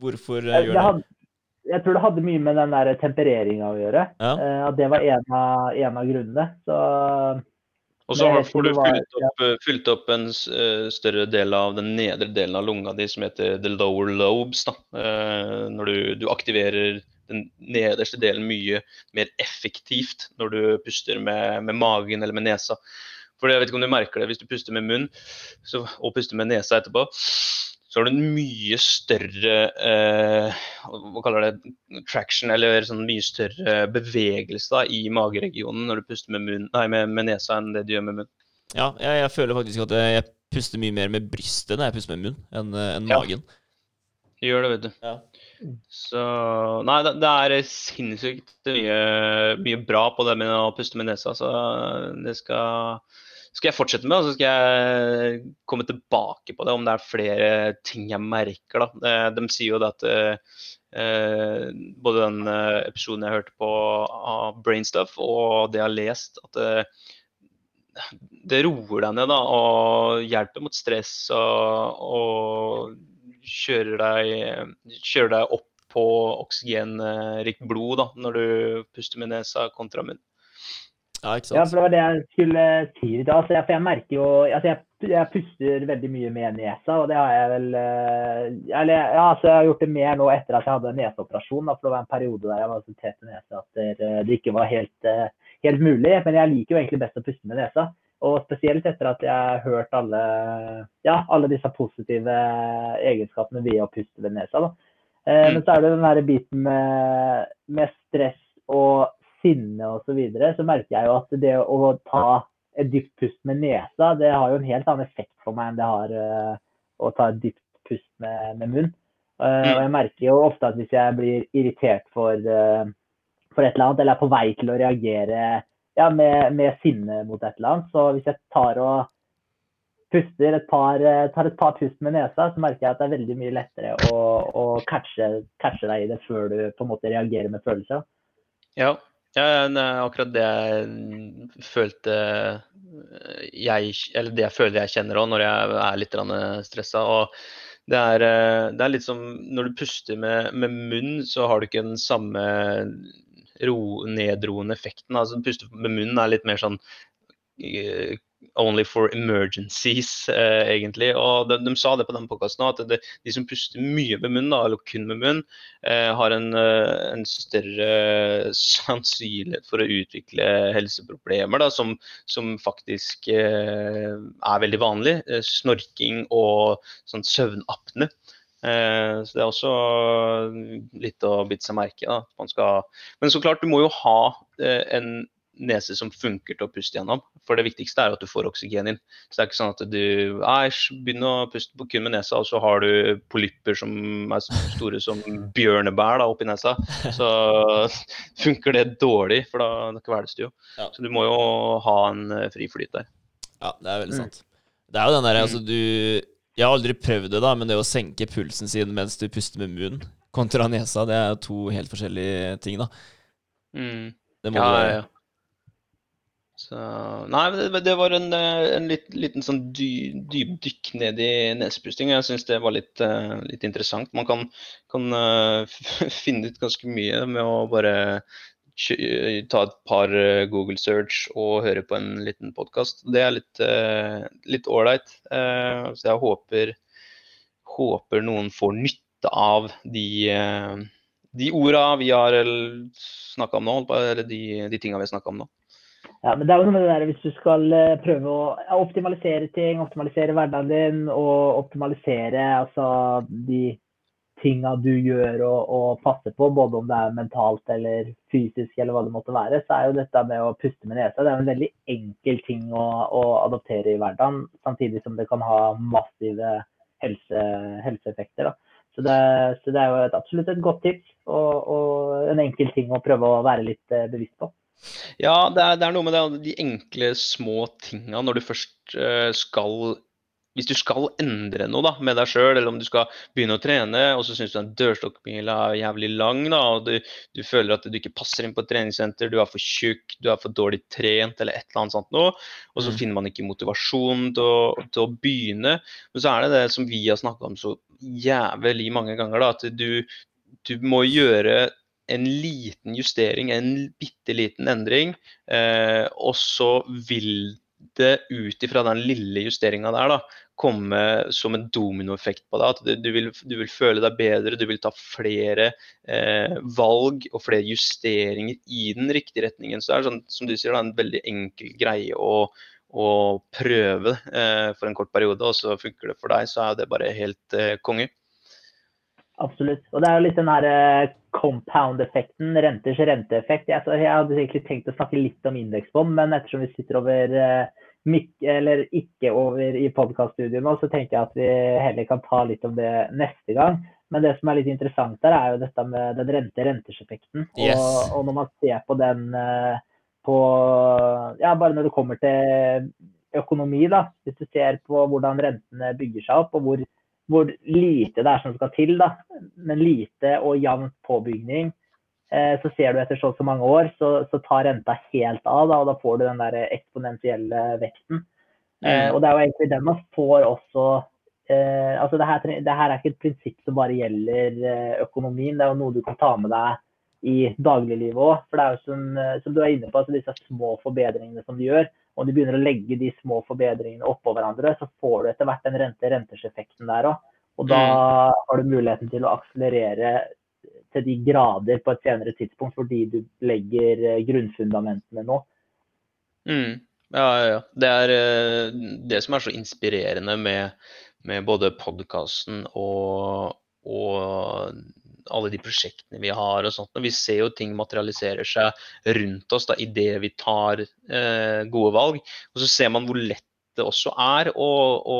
hvorfor eh, gjør Det hadde, jeg tror det hadde mye med den der tempereringa å gjøre. Ja. eh, At det var en av, en av grunnene. Så Og så har- får du fylt opp, eh, fylt opp en større del av den nedre delen av lunga di som heter the lower lobes. Da. Eh, Når du, du aktiverer den nederste delen mye mer effektivt når du puster med, med magen eller med nesa. For jeg vet ikke om du merker det, hvis du puster med munn så, og puster med nesa etterpå, så har du en mye større eh, hva kaller det, traction, eller sånn mye større bevegelse da, i mageregionen når du puster med, munn, nei, med, med nesa enn det du gjør med munnen. Ja, jeg, jeg føler faktisk at jeg, jeg puster mye mer med brystet når jeg puster med munnen, enn en enn Ja. magen. Gjør det, vet du. Ja. Så Nei, det, det er sinnssykt mye, mye bra på det med å puste med nesa, så det skal, skal jeg fortsette med. Og så skal jeg komme tilbake på det, om det er flere ting jeg merker. da. De, de sier jo det at eh, eh, både den eh, episoden jeg hørte på av Brainstuff, og det jeg har lest, at det, det roer deg ned da, og hjelper mot stress og, og kjører, deg, kjører deg opp på oksygenrikt blod da, når du puster med nesa kontra munn. Ja, ikke Ja, for det var det jeg skulle si. Da. Altså, jeg, for jeg merker jo altså, jeg, jeg puster veldig mye med nesa, og det har jeg vel eh, Eller ja, altså, jeg har gjort det mer nå etter at jeg hadde neseoperasjon. Da, for det var en periode der jeg var så tett i nesa at det, det ikke var helt, eh, helt mulig. Men jeg liker jo egentlig best å puste med nesa. Og spesielt etter at jeg har hørt alle, ja, alle disse positive egenskapene ved å puste ved nesa. Da. Eh, Mm. Men så er det den der biten med, med stress og sinne osv. Så, videre, så merker jeg jo at det å ta et dypt pust med nesa, det har jo en helt annen effekt for meg enn det har uh, å ta et dypt pust med, med munn. Uh, og jeg merker jo ofte at hvis jeg blir irritert for, uh, for et eller annet, eller er på vei til å reagere ja, med, med sinne mot et eller annet, så hvis jeg tar og puster et par, tar et par pust med nesa, så merker jeg at det er veldig mye lettere å, å catche, catche deg i det før du på en måte reagerer med følelser. Ja, ja akkurat det jeg følte eh, jeg, Eller det jeg føler jeg kjenner òg når jeg er litt stressa. Det er, eh, det er litt som når du puster med, med munn, så har du ikke den samme ro, nedroende effekten. Altså Puste med munnen er litt mer sånn eh, only for emergencies, eh, egentlig. Og de, de, sa det på den podkasten at det, de som puster mye med munnen, da, eller kun med munnen, har en, eh, en, større sannsynlighet for å utvikle helseproblemer da, som, som faktisk eh, er veldig vanlig. Eh, snorking og sånn søvnapne. Eh, så det er også litt å bite seg merke i. Men så klart, du må jo ha en nese som funker til å puste gjennom. For det viktigste er at du får oksygen inn. Så det er ikke sånn at du begynner å puste på kun med nesa, og så har du polypper som er store som bjørnebær da, oppi nesa. Så funker det dårlig, for da kveles du jo. Ja. Så du må jo ha en eh, fri flyt der. Ja, det er veldig sant. Det er jo den derre, altså du Jeg har aldri prøvd det, da, men det å senke pulsen sin mens du puster med munnen kontra nesa, det er jo to helt forskjellige ting, da. Mm. Det må ja, du. Ja, ja. Så, nei, det, det var en, eh, en litt, liten sånn dy, dypdykk ned i nesepusting. Jeg syns det var litt, uh, litt, interessant. Man kan, kan uh, finne ut ganske mye med å bare ta et par Google search og høre på en liten podkast. Det er litt ålreit. Uh, så jeg håper, håper, noen får nytte av de, de orda vi har snakka om nå, eller de, de tinga vi har snakka om nå. Ja, men det er jo noe med det der hvis du skal eh, prøve å optimalisere ting, optimalisere hverdagen din og optimalisere altså, de tinga du gjør og, og passer på, både om det er mentalt eller fysisk eller hva det måtte være, så er jo dette med å puste med nesa det er en veldig enkel ting å, å adoptere i hverdagen, samtidig som det kan ha massive helse, helseeffekter. Så det, så det, er jo et, absolutt et godt tips og, og en enkel ting å prøve å være litt eh, bevisst på. Ja, det er, det er, noe med det, de enkle, små tinga når du først uh, skal Hvis du skal endre noe da, med deg sjøl, eller om du skal begynne å trene, og så syns du den dørstokkmila er jævlig lang, da, og du, du, føler at du ikke passer inn på et treningssenter, du er for tjukk, du er for dårlig trent eller et eller annet sånt noe, og så mm. finner man ikke motivasjon til å, til å, begynne. Men så er det det som vi har snakka om så jævlig mange ganger, da, at du, du må gjøre en liten justering, en bitte liten endring, eh, og så vil det ut ifra den lille justeringa der da, komme som en dominoeffekt på deg. At du, vil, du, vil, føle deg bedre, du vil ta flere eh, valg og flere justeringer i den riktige retningen. Så det er sånn, som du sier, da, en veldig enkel greie å, å prøve eh, for en kort periode, og så funker det for deg, så er det bare helt eh, konge. Absolutt. Og det er jo litt den her eh, compound-effekten, renters renteeffekt. Jeg, jeg, hadde egentlig tenkt å snakke litt om indeksfond, men ettersom vi sitter over uh, eller ikke over i podkaststudioet nå, så tenker jeg at vi heller kan ta litt om det neste gang. Men det som er litt interessant der, er jo dette med den rente-renters-effekten. Yes. Og, og, når man ser på den uh, på Ja, bare når det kommer til økonomi, da. Hvis du ser på hvordan rentene bygger seg opp, og hvor hvor lite det er som skal til, da. Men lite og jevn påbygning. Eh, så ser du etter så så mange år, så, så tar renta helt av, da, og da får du den der eksponentielle veksten. Eh, mm. og det er jo egentlig den man får også eh, altså det her, det her, er ikke et prinsipp som bare gjelder eh, økonomien, det er jo noe du kan ta med deg i dagliglivet òg. For det er jo som, som, du er inne på, altså disse små forbedringene som du gjør, og du begynner å legge de små forbedringene oppå hverandre, så får du etter hvert den rente-renters-effekten der òg. Og da mm. har du muligheten til å akselerere til de grader på et senere tidspunkt, fordi du legger eh, grunnfundamentene nå. Mm. Ja, ja, ja. Det er eh, det som er så inspirerende med, med både podkasten og, og alle de prosjektene vi har og sånt. Og vi ser jo ting materialiserer seg rundt oss da, idet vi tar eh, gode valg. Og så ser man hvor lett det også er å, å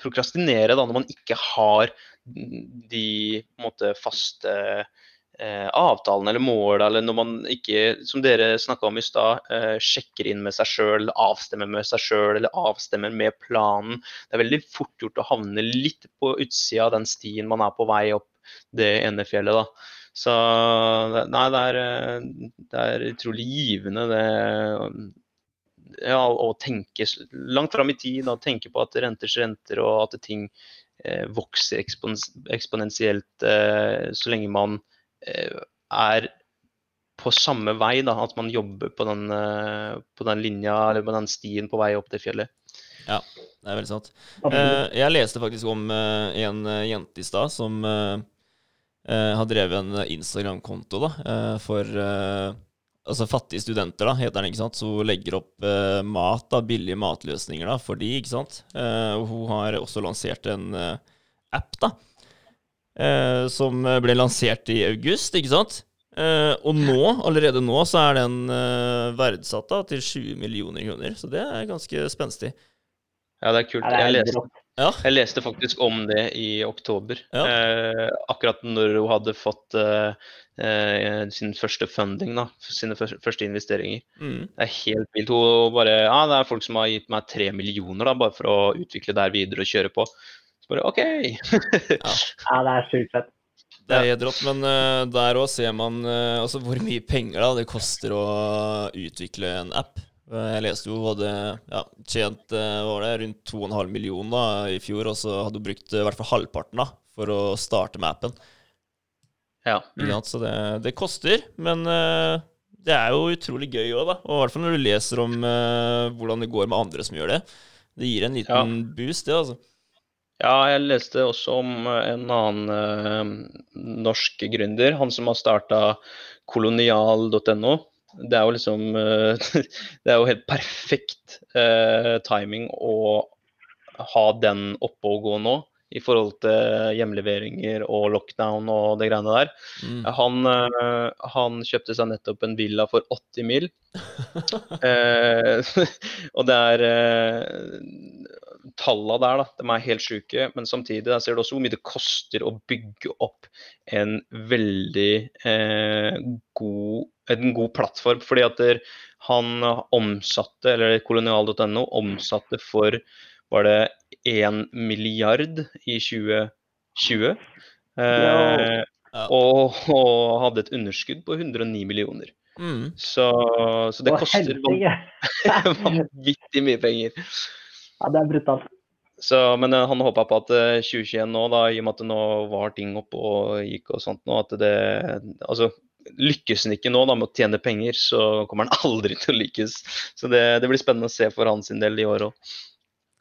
prokrastinere da, når man ikke har de måte, faste eh, avtalene eller målene, eller når man ikke, som dere snakka om i stad, eh, sjekker inn med seg sjøl, avstemmer med seg sjøl eller avstemmer med planen. Det er veldig fort gjort å havne litt på utsida av den stien man er på vei opp det ene fjellet. da. Så nei, det er, det er utrolig givende det ja, å tenke langt fram i tid. Da, tenke på at renters renter og at ting eh, vokser ekspon eksponentielt eh, så lenge man eh, er på samme vei, da, at man jobber på den, eh, på den linja eller på den stien på vei opp til fjellet. Ja, det er veldig sant. Eh, jeg leste faktisk om eh, en eh, jente i stad som eh, eh, har drevet en Instagram-konto da, eh, for eh, altså fattige studenter, da, heter den, ikke sant. Så hun legger opp eh, mat, da, billige matløsninger da, for de, ikke sant. Eh, hun har også lansert en eh, app, da, eh, som ble lansert i august, ikke sant. Eh, og nå, allerede nå, så er den eh, verdsatt da, til 20 millioner kroner. Så det er ganske spenstig. Ja, det er kult. Jeg leste. Ja. jeg leste faktisk om det i oktober. Ja. Eh, akkurat når hun hadde fått eh, eh, sin første funding, da, sine første investeringer. Mm. Det er helt vilt. Hun bare Ja, det er folk som har gitt meg tre millioner da, bare for å utvikle det her videre og kjøre på. Så bare OK. Ja, det er sjukt fett. Det er helt rått, men uh, der òg ser man uh, altså hvor mye penger da, det koster å utvikle en app. Eh, Jeg leste jo hadde ja, tjent eh, var det, rundt 2,5 millioner i fjor, og så hadde hun brukt eh, i hvert fall halvparten da, for å starte med appen. Ja. Mm. Så det, det koster, men det er jo utrolig gøy òg, da. Og i hvert fall når du leser om uh, hvordan det går med andre som gjør det. Det gir en liten boost, det, altså. Ja, jeg leste også om en annen uh, norsk gründer, han som har starta kolonial.no. Det er jo liksom eh, Det er jo helt perfekt eh, timing å ha den oppe og gå nå, i forhold til hjemleveringer og lockdown og det greiene der. Mm. Han, eh, han kjøpte seg nettopp en villa for 80 mil. Eh, og det er Tallene der, da, de er helt sjuke. Men samtidig der ser du også hvor mye det koster å bygge opp en veldig eh, god, en god plattform. Fordi at der, han omsatte, eller kolonial.no omsatte for var det 1 milliard i 2020. Eh, Ja. og, og hadde et underskudd på 109 millioner. Mm. Så, så det koster vanvittig mye penger. Ja, det er brutalt. Så, men eh, han håpa på at eh, 2021 nå, da, i og med at det nå var ting opp og gikk og sånt nå, at det Altså, lykkes han ikke nå da med å tjene penger, så kommer han aldri til å lykkes. Så det, det blir spennende å se for hans del i år òg.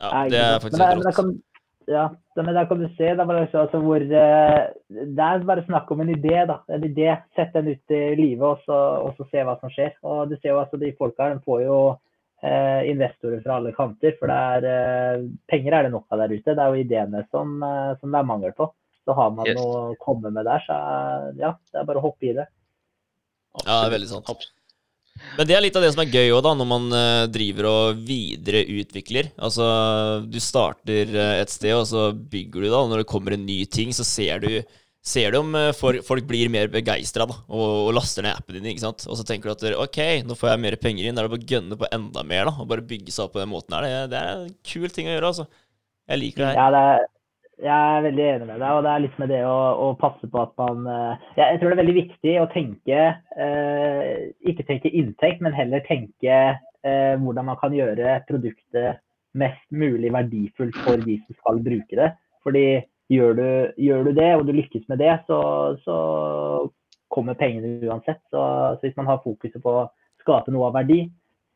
Ja, det er faktisk Men helt men rått. Ja, men der kan du se. Så- altså, hvor, eh, det er bare snakk om en idé. da. En idé, Sett den ut i livet og så, og så se hva som skjer. Og du ser jo altså De folka her de får jo eh, investorer fra alle kanter. For det er, eh, penger er det nok av der ute. Det er jo ideene som, eh, som det er mangel på. Så har man Yes. noe å komme med der, så ja, det er bare å hoppe i det. Ja, det er veldig sant. Men det er litt av det som er gøy òg, da, når man eh, driver og videreutvikler. Altså, du starter eh, et sted, og så bygger du, da. Og når det kommer en ny ting, så ser du, ser du om eh, folk blir mer begeistra og, laster ned appen din. ikke sant? Og så tenker du at OK, nå får jeg mer penger inn. Da er det bare å gønne på enda mer, da. Og bare bygge seg opp på den måten her. Det, det er en kul ting å gjøre, altså. Jeg liker det her. Ja, det er, jeg er veldig enig med deg. og Det er litt med det å, å passe på at man eh, ja, Jeg tror det er veldig viktig å tenke eh, Ikke tenke inntekt, men heller tenke eh, hvordan man kan gjøre produktet mest mulig verdifullt for de som skal bruke det. Fordi gjør du, gjør du det, og du lykkes med det, så, så kommer pengene uansett. Så, så hvis man har fokuset på å skape noe av verdi,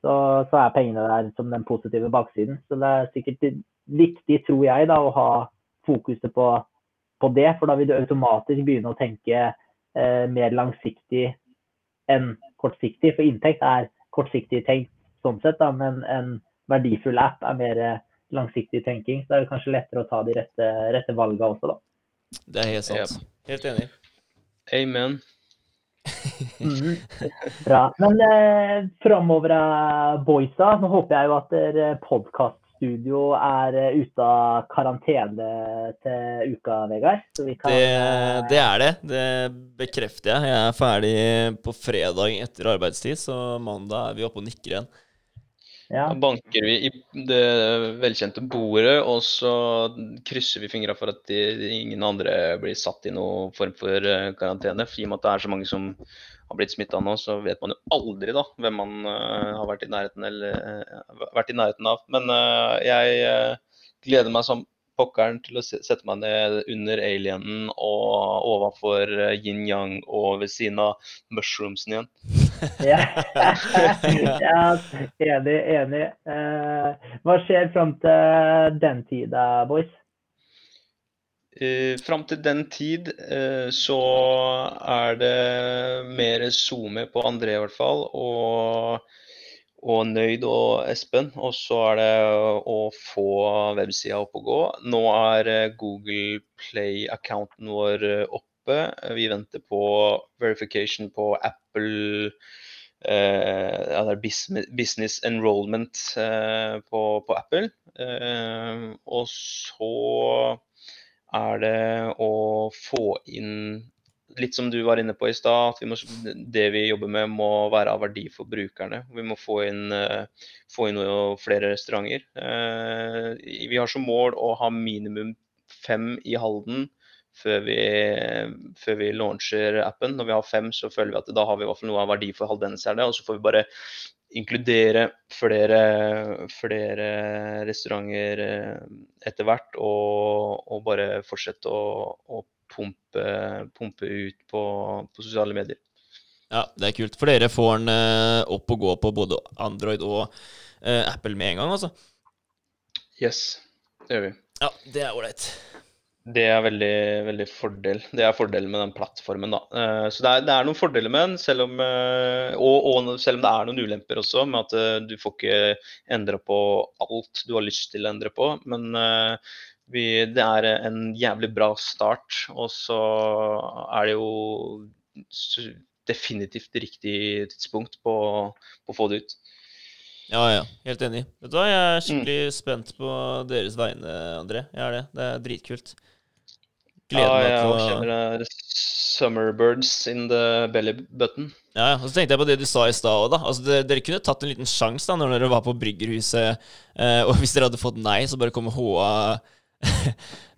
så, så er pengene der som den positive baksiden. Så det er sikkert viktig, tror jeg, da, å ha fokuset på, på det. For da vil du automatisk begynne å tenke eh, mer langsiktig enn kortsiktig. For inntekt er kortsiktig tenkt sånn sett, da, men en verdifull app er mer langsiktig tenking. Så det er kanskje lettere å ta de rette, rette valgene også, da. Det er helt sant. Helt enig. Amen. mm. Bra. Men eh, framover, eh, boysa, nå håper jeg jo at dere podkaststudio er eh, ute av karantene til uka, Vegard. Så vi kan Det, eh, det er det. Det bekrefter jeg. Jeg er ferdig på fredag etter arbeidstid, så mandag er vi oppe og nikker igjen. Ja. Da banker vi i det velkjente bordet, og så krysser vi fingra for at de, ingen andre blir satt i noen form for eh, karantene. I og med at det er så mange som har blitt smitta nå, så vet man jo aldri da hvem man uh, har vært i eller, uh, vært i nærheten av. Men jeg gleder meg som pokkeren til å sette meg ned under alienen og overfor yin-yang og ved siden av mushroomsen igjen. Ja, ja enig, enig. Eh, hva skjer fram til den tid, boys? Eh, Fram til den tid eh, så er det mer SoMe på André i hvert fall, og, og Nøyd og Espen. Og så er det å få websida opp og gå. Nå er eh, Google Play-accounten vår eh, oppe. Vi venter på verification på Apple. eh, ja, business, enrollment eh, på, på Apple. Eh, og så er det å få inn Litt som du var inne på i stad, at det vi jobber med må være av verdi for brukerne. Vi må få inn, eh, få inn flere restauranter. Eh, Vi har som mål å ha minimum fem i Halden før vi, før vi launcher appen. Når vi har fem, så føler vi at da har vi i hvert fall noe av verdi for halvdenserne. Og så får vi bare inkludere flere, flere restauranter eh, etter hvert, og, og bare fortsette å, å pumpe, pumpe ut på, på sosiale medier. Ja, det er kult. For dere får den eh, opp og gå på både Android og eh, Apple med en gang, altså. Yes, det gjør vi. Ja, det er ålreit. Det er veldig, veldig fordel. Det er fordelen med den plattformen, da. Eh, Så det er, det er noen fordeler med den, selv om, eh, og, og selv om det er noen ulemper også, med at eh, du får ikke endre på alt du har lyst til å endre på. Men vi, det er en jævlig bra start, og så er det jo definitivt riktig tidspunkt på, på å få det ut. Ja, ja. Helt enig. Vet du hva, jeg er skikkelig spent på deres vegne, André. Jeg er det. Det er dritkult. Gleder ja, jeg til å kjenner det summer birds in the belly button. Ja, ja. Og så tenkte jeg på det du sa i stad òg, da. Altså, dere, dere kunne tatt en liten sjanse da når dere var på Bryggerhuset, eh, og hvis dere hadde fått nei, så bare kommer HA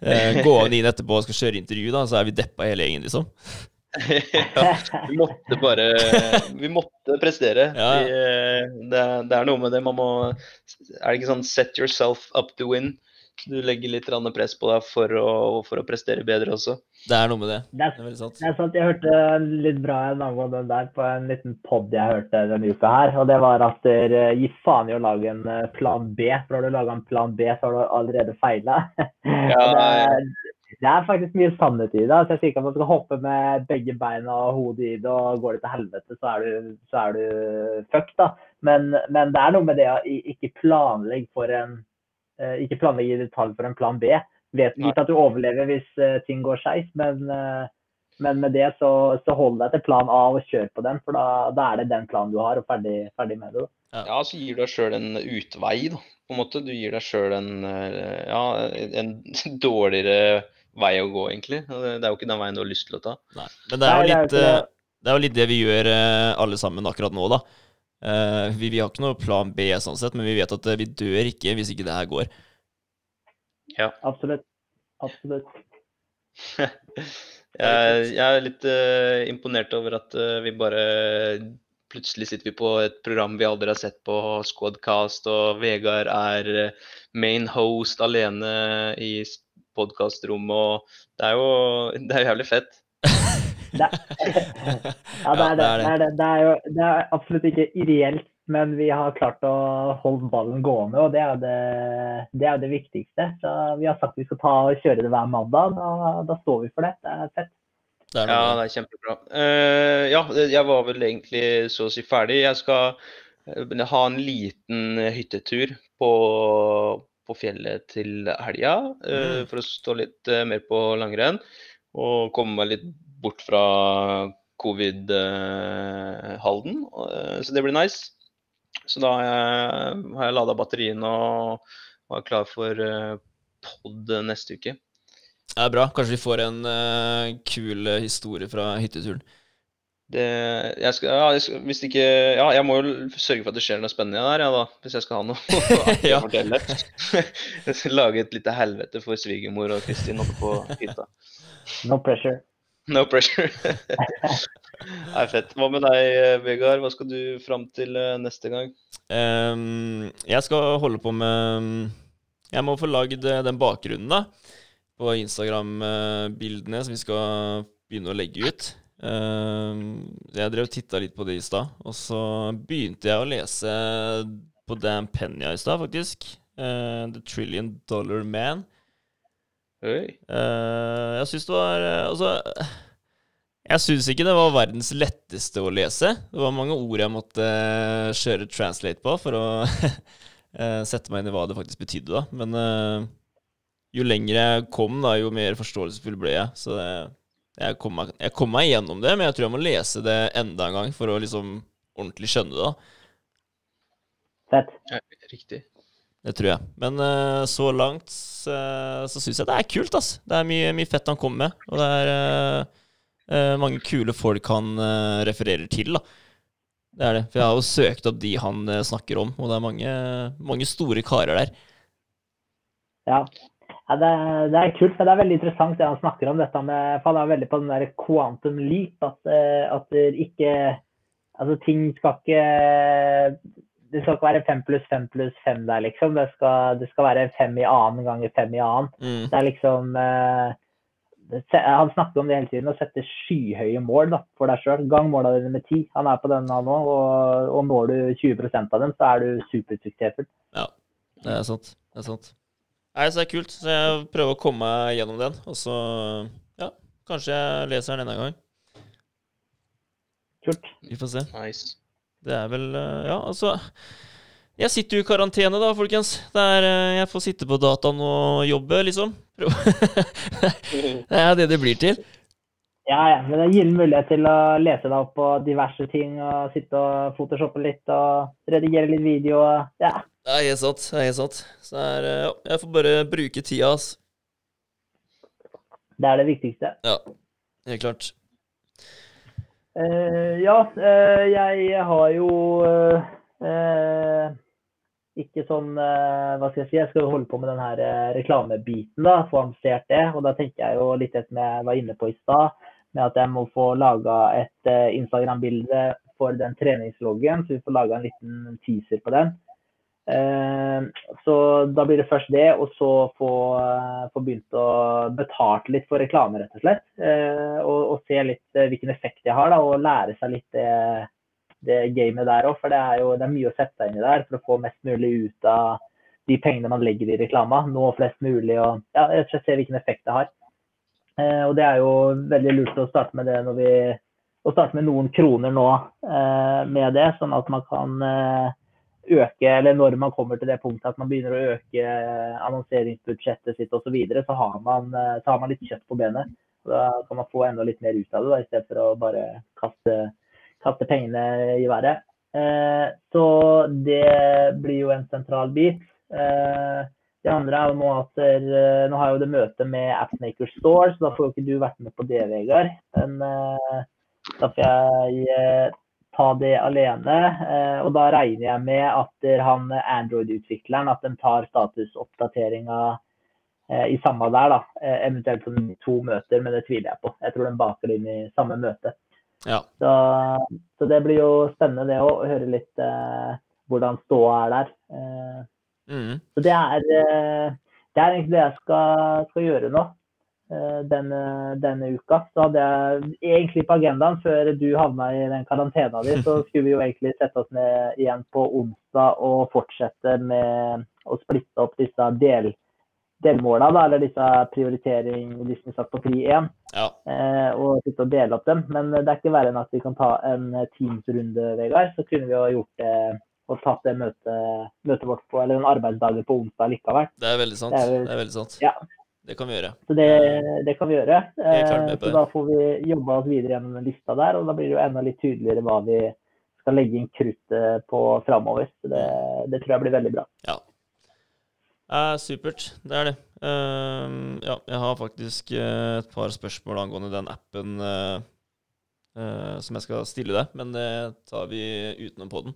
eh, gående inn etterpå og skal kjøre intervju, da, så er vi deppa hele gjengen, liksom. ja, vi måtte bare Vi måtte prestere. Ja. Vi, eh, det, er- det er noe med det. Man må Er det ikke sånn set yourself up to win? Du legger litt press på deg for å, for å prestere bedre også. Det er noe med det. Det er, Det er veldig sant. det er sant. Jeg hørte litt bra en angående den der på en liten pod jeg hørte denne uka her. Og det var at dere gi faen i å lage en eh, plan B. For har du laga en plan B, så har du allerede feila. Ja, det, er, faktisk mye sannhet i det. Altså, jeg sier ikke at man skal hoppe med begge beina og hodet i det, og går det til helvete, så er du, så er du fucked, da. Men, men det er noe med det å ikke planlegge for en eh, ikke planlegge i detalj for en plan B. Vet, ikke at du overlever hvis eh, ting går skeis, men, eh, men med det så, så hold deg til plan A og kjør på den, for da, da er det den planen du har, og ferdig, ferdig med det. da. Ja, så gir du deg sjøl en utvei, da. På en måte. Du gir deg sjøl en, ja, en dårligere vei å gå, egentlig. Det det er jo ikke den veien du har lyst til å ta. Nei. Men det er jo det litt, det. eh, er jo litt det vi gjør eh, alle sammen akkurat nå, da. Eh, vi, vi har ikke noe plan B sånn sett, men vi vet at vi dør ikke hvis ikke det her går. Absolutt. Absolutt. Jeg, jeg er litt uh, imponert over at uh, vi bare Plutselig sitter vi på et program vi aldri har sett på Squadcast, og Vegard er main host alene i podkastrommet, og det er jo det er jo jævlig fett. Det, ja, det er det. Det er, det. Det er jo det er absolutt ikke ideelt, men vi har klart å holde ballen gående, og det er jo det, det, er det viktigste. Så vi har sagt vi skal ta og kjøre det hver mandag. og da står vi for det. Det er fett. Det er Ja, det er kjempebra. Uh, ja, jeg var vel egentlig så å si ferdig. Jeg skal eh, ha en liten hyttetur på, på fjellet til helga eh, Mm. for å stå litt eh, mer på langrenn. Og komme meg litt bort fra covid-halden. så det blir nice. Så da har jeg, har jeg lada batteriene og, og er klar for pod neste uke. Det er bra. Kanskje vi får en uh, kul eh, historie fra hytteturen. Det, jeg skal, ja, jeg skal, hvis ikke, ja, jeg må jo sørge for at det skjer noe spennende der, ja, da, hvis jeg skal ha noe å fortelle. Jeg skal Lage et lite helvete for svigermor og Kristin oppe på hytta. No pressure. No pressure. Nei, fett. Hva med deg, Vegard? Hva skal du fram til eh, neste gang? Um, jeg skal holde på med jeg må få lagd eh, den bakgrunnen, da. På Instagram-bildene som vi skal begynne å legge ut. Eh, jeg drev og titta litt på det i stad, og så begynte jeg å lese på Dan Penya i stad, faktisk. Eh, The Trillion Dollar Man. Oi. Eh, jeg syns det var eh, Altså Jeg syns ikke det var verdens letteste å lese. Det var mange ord jeg måtte eh, kjøre translate på for å eh, sette meg inn i hva det faktisk betydde, da. Men jo lenger jeg kom, da, jo mer forståelsesfull ble jeg. Så det, jeg, kom meg, jeg kom meg gjennom det, men jeg tror jeg må lese det enda en gang for å liksom ordentlig skjønne det. Fett. Ja, riktig. Det tror jeg. Men uh, så langt uh, så syns jeg det er kult, ass. Det er mye, mye fett han kommer med. Og det er uh, eh, mange kule folk han refererer til, da. Det er det. For jeg har jo søkt opp de han snakker om, og det er mange, mange store karer der. Ja. Ja det, det er kult, men det er veldig interessant det han snakker om. dette med, for Han er veldig på den der quantum leap. At, eh, at ikke Altså, ting skal ikke Det skal ikke være fem pluss fem pluss fem der, liksom. Det skal, det skal være fem i annen ganger fem i annen. Mm. Det er liksom eh, Han snakker om det hele tiden, å sette skyhøye mål da, for deg sjøl. Gang måla dine med ti. Han er på den nå, og, og når du 20% av dem, så er du supersuksessfull. Ja, det er sant. Det er sant. Nei, så det er kult. Så jeg prøver å komme meg gjennom den, og så Ja, kanskje jeg leser den denne gang. Kult. Vi får se. Nice. Det er vel eh, Ja, altså Jeg sitter jo i karantene, da, folkens. Det er, eh, jeg får sitte på dataen og jobbe, liksom. Det er det det blir til. Ja, ja, men det gir en mulighet til å lese deg opp på diverse ting og sitte og photoshoppe litt og redigere litt video. og Ja, Det er helt sant. Det er helt sant. Så er, eh, ja, jeg får bare bruke tida, ass. det er det viktigste. Ja, helt klart. Uh, ja, uh, jeg har jo uh, ikke sånn Hva skal jeg si? Jeg skal holde på med den her reklamebiten, da. Få annonsert det. Og da tenker jeg jo litt det som jeg var inne på i stad, med at jeg må få laga et eh, Instagram-bilde for den treningsloggen. Så vi får laga en liten teaser på den. Eh, så da blir det først det, og så få, eh, få begynt å betale litt for reklame, rett og slett. Og, og se litt hvilken effekt jeg har, da, og lære seg litt det, det gamet der òg. For det er jo det er mye å sette seg inn i der for å få mest mulig ut av de pengene man legger i reklama. Nå flest mulig, og ja, rett og slett se hvilken effekt det har. Eh, og det er jo veldig lurt å starte med det når vi å starte med noen kroner nå eh, med det, sånn at man kan eh, øke, eller når man kommer til det punktet at man begynner å øke annonseringsbudsjettet sitt osv., så, videre, så, har man, eh, så har man litt kjøtt på benet. Da kan man få enda litt mer ut av det, da, i stedet for å bare kaste, kaste pengene i været. Eh, så det blir jo en sentral bit. Eh, det andre er jo nå at der, nå har jeg jo det møtet med Appmaker Store, så da får jo ikke du vært med på det, Vegard. Men eh, da får jeg eh, ta det alene. Eh, og da regner jeg med at der han Android-utvikleren at de tar statusoppdateringa eh, i samme der, da. Eh, eventuelt som to møter, men det tviler jeg på. Jeg tror de baker det inn i samme møte. Ja. Så, så det blir jo spennende det å høre litt eh, hvordan ståa er der. Eh, Mm. så det er, eh, det er egentlig det jeg skal, skal gjøre nå. eh, Denne, denne uka. Så hadde jeg egentlig på agendaen, før du havna i den karantena di, så skulle vi jo egentlig sette oss ned igjen på onsdag og fortsette med å splitte opp disse del, delmåla, da, eller disse prioritering, de som er satt på fri 1, Ja. eh, og sitte og dele opp dem. Men det er ikke verre enn at vi kan ta en Teams-runde, Vegard. Så kunne vi jo gjort det og tatt det møtet, møtet vårt på, eller den arbeidsdagen på onsdag likevel. Det er veldig sant. Det Det er veldig sant. Ja. Det kan vi gjøre. Så det, det kan vi gjøre. Eh, så da får vi jobba oss videre gjennom den lista der, og da blir det jo enda litt tydeligere hva vi skal legge inn kruttet på framover. Så det, det tror jeg blir veldig bra. Ja. Eh, supert. Det er det. Uh, ja, jeg har faktisk eh, et par spørsmål angående den appen uh, uh, som jeg skal stille deg, men det tar vi utenom podden.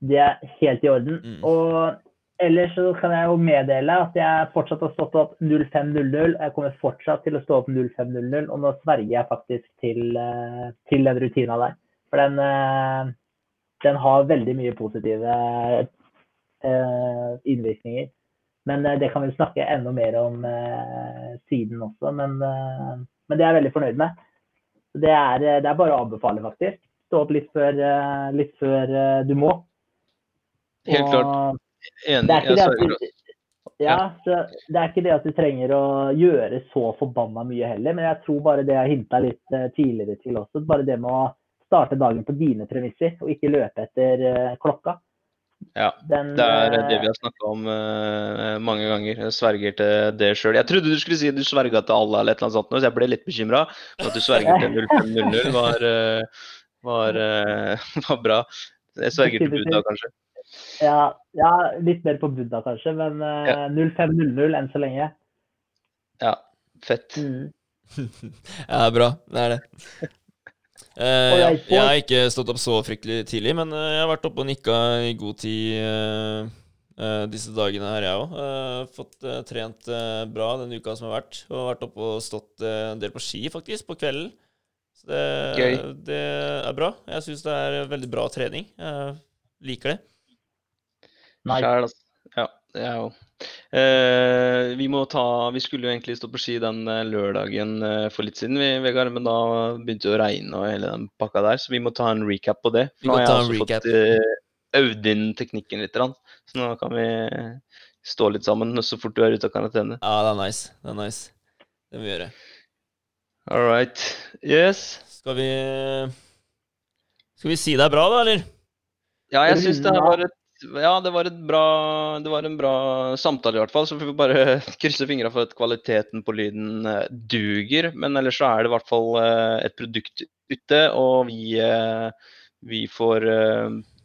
Det er helt i orden. Mm. Og ellers så kan jeg jo meddele at jeg fortsatt har stått opp 05.00. Jeg kommer fortsatt til å stå opp 05.00, og nå sverger jeg faktisk til, eh, til den rutina der. For den, eh, den har veldig mye positive eh, innvirkninger. Men det kan vi snakke enda mer om siden også. Men, men det er jeg veldig fornøyd med. Det er, det er bare å anbefale, faktisk. Stå opp litt før, litt før du må. Helt klart. Enig. Det er, ikke det, at du, ja, så det er ikke det at du trenger å gjøre så forbanna mye heller, men jeg tror bare det jeg hinta litt eh, tidligere til også, bare det med å starte dagen på dine premisser, og ikke løpe etter eh, klokka. Ja, Den, Det er det eh, vi har snakka om uh, mange ganger. Jeg sverger til det sjøl. Jeg trodde du skulle si du sverga til Allah eller et eller annet sånt, så jeg ble litt bekymra. At du sverger til 0500 var, eh, var, eh, var bra. Jeg sverger til Buddha, kanskje. Ja, ja, litt mer på Buddha kanskje, men eh, Ja. 0500 enn så lenge. Ja, fett. Mm. Ja, bra. Det er det. Eh, ja, jeg har ikke stått opp så fryktelig tidlig, men eh, jeg har vært oppe og nikka i god tid eh, eh, disse dagene her, jeg òg. fått eh, trent eh, bra den uka som har vært. Og vært oppe og stått en del på ski, faktisk, på kvelden. Så det, Gøy. det er bra. Jeg syns det er veldig bra trening. Jeg liker det. Sjæl, altså. Ja, jeg òg. Eh, vi Vi skulle jo egentlig stå på ski den eh, lørdagen eh, for litt siden, vi, Vegard, men da begynte det å regne og hele den pakka der, så vi må ta en recap på det. Vi Nå har jeg en også recap. fått eh, øvd inn teknikken litt, så nå kan vi stå litt sammen så fort du er ute av karantene. Ja, det er nice. Det er nice. Det må vi gjøre. All right. Yes. Skal vi Skal vi si det er bra, da, eller? Ja, jeg syns det var et ja, det var, bra, det var en bra samtale i hvert fall. Så får vi bare krysse fingra for at kvaliteten på lyden eh, duger. Men ellers så er det i hvert fall eh, et produkt ute, og vi, eh, vi får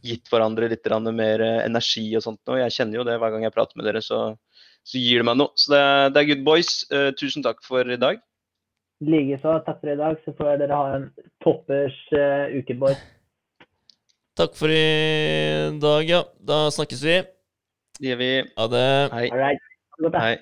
gitt hverandre litt mer energi og sånt. Og jeg kjenner jo det hver gang jeg prater med dere, så, så gir det meg noe. Så det, det er good boys. Tusen takk for i dag. Likeså. Takk for i dag. Så får dere ha en toppers uke, boys. Takk for i dag, ja. Da snakkes vi. Det gjør vi. Ha det. Hei. Hei.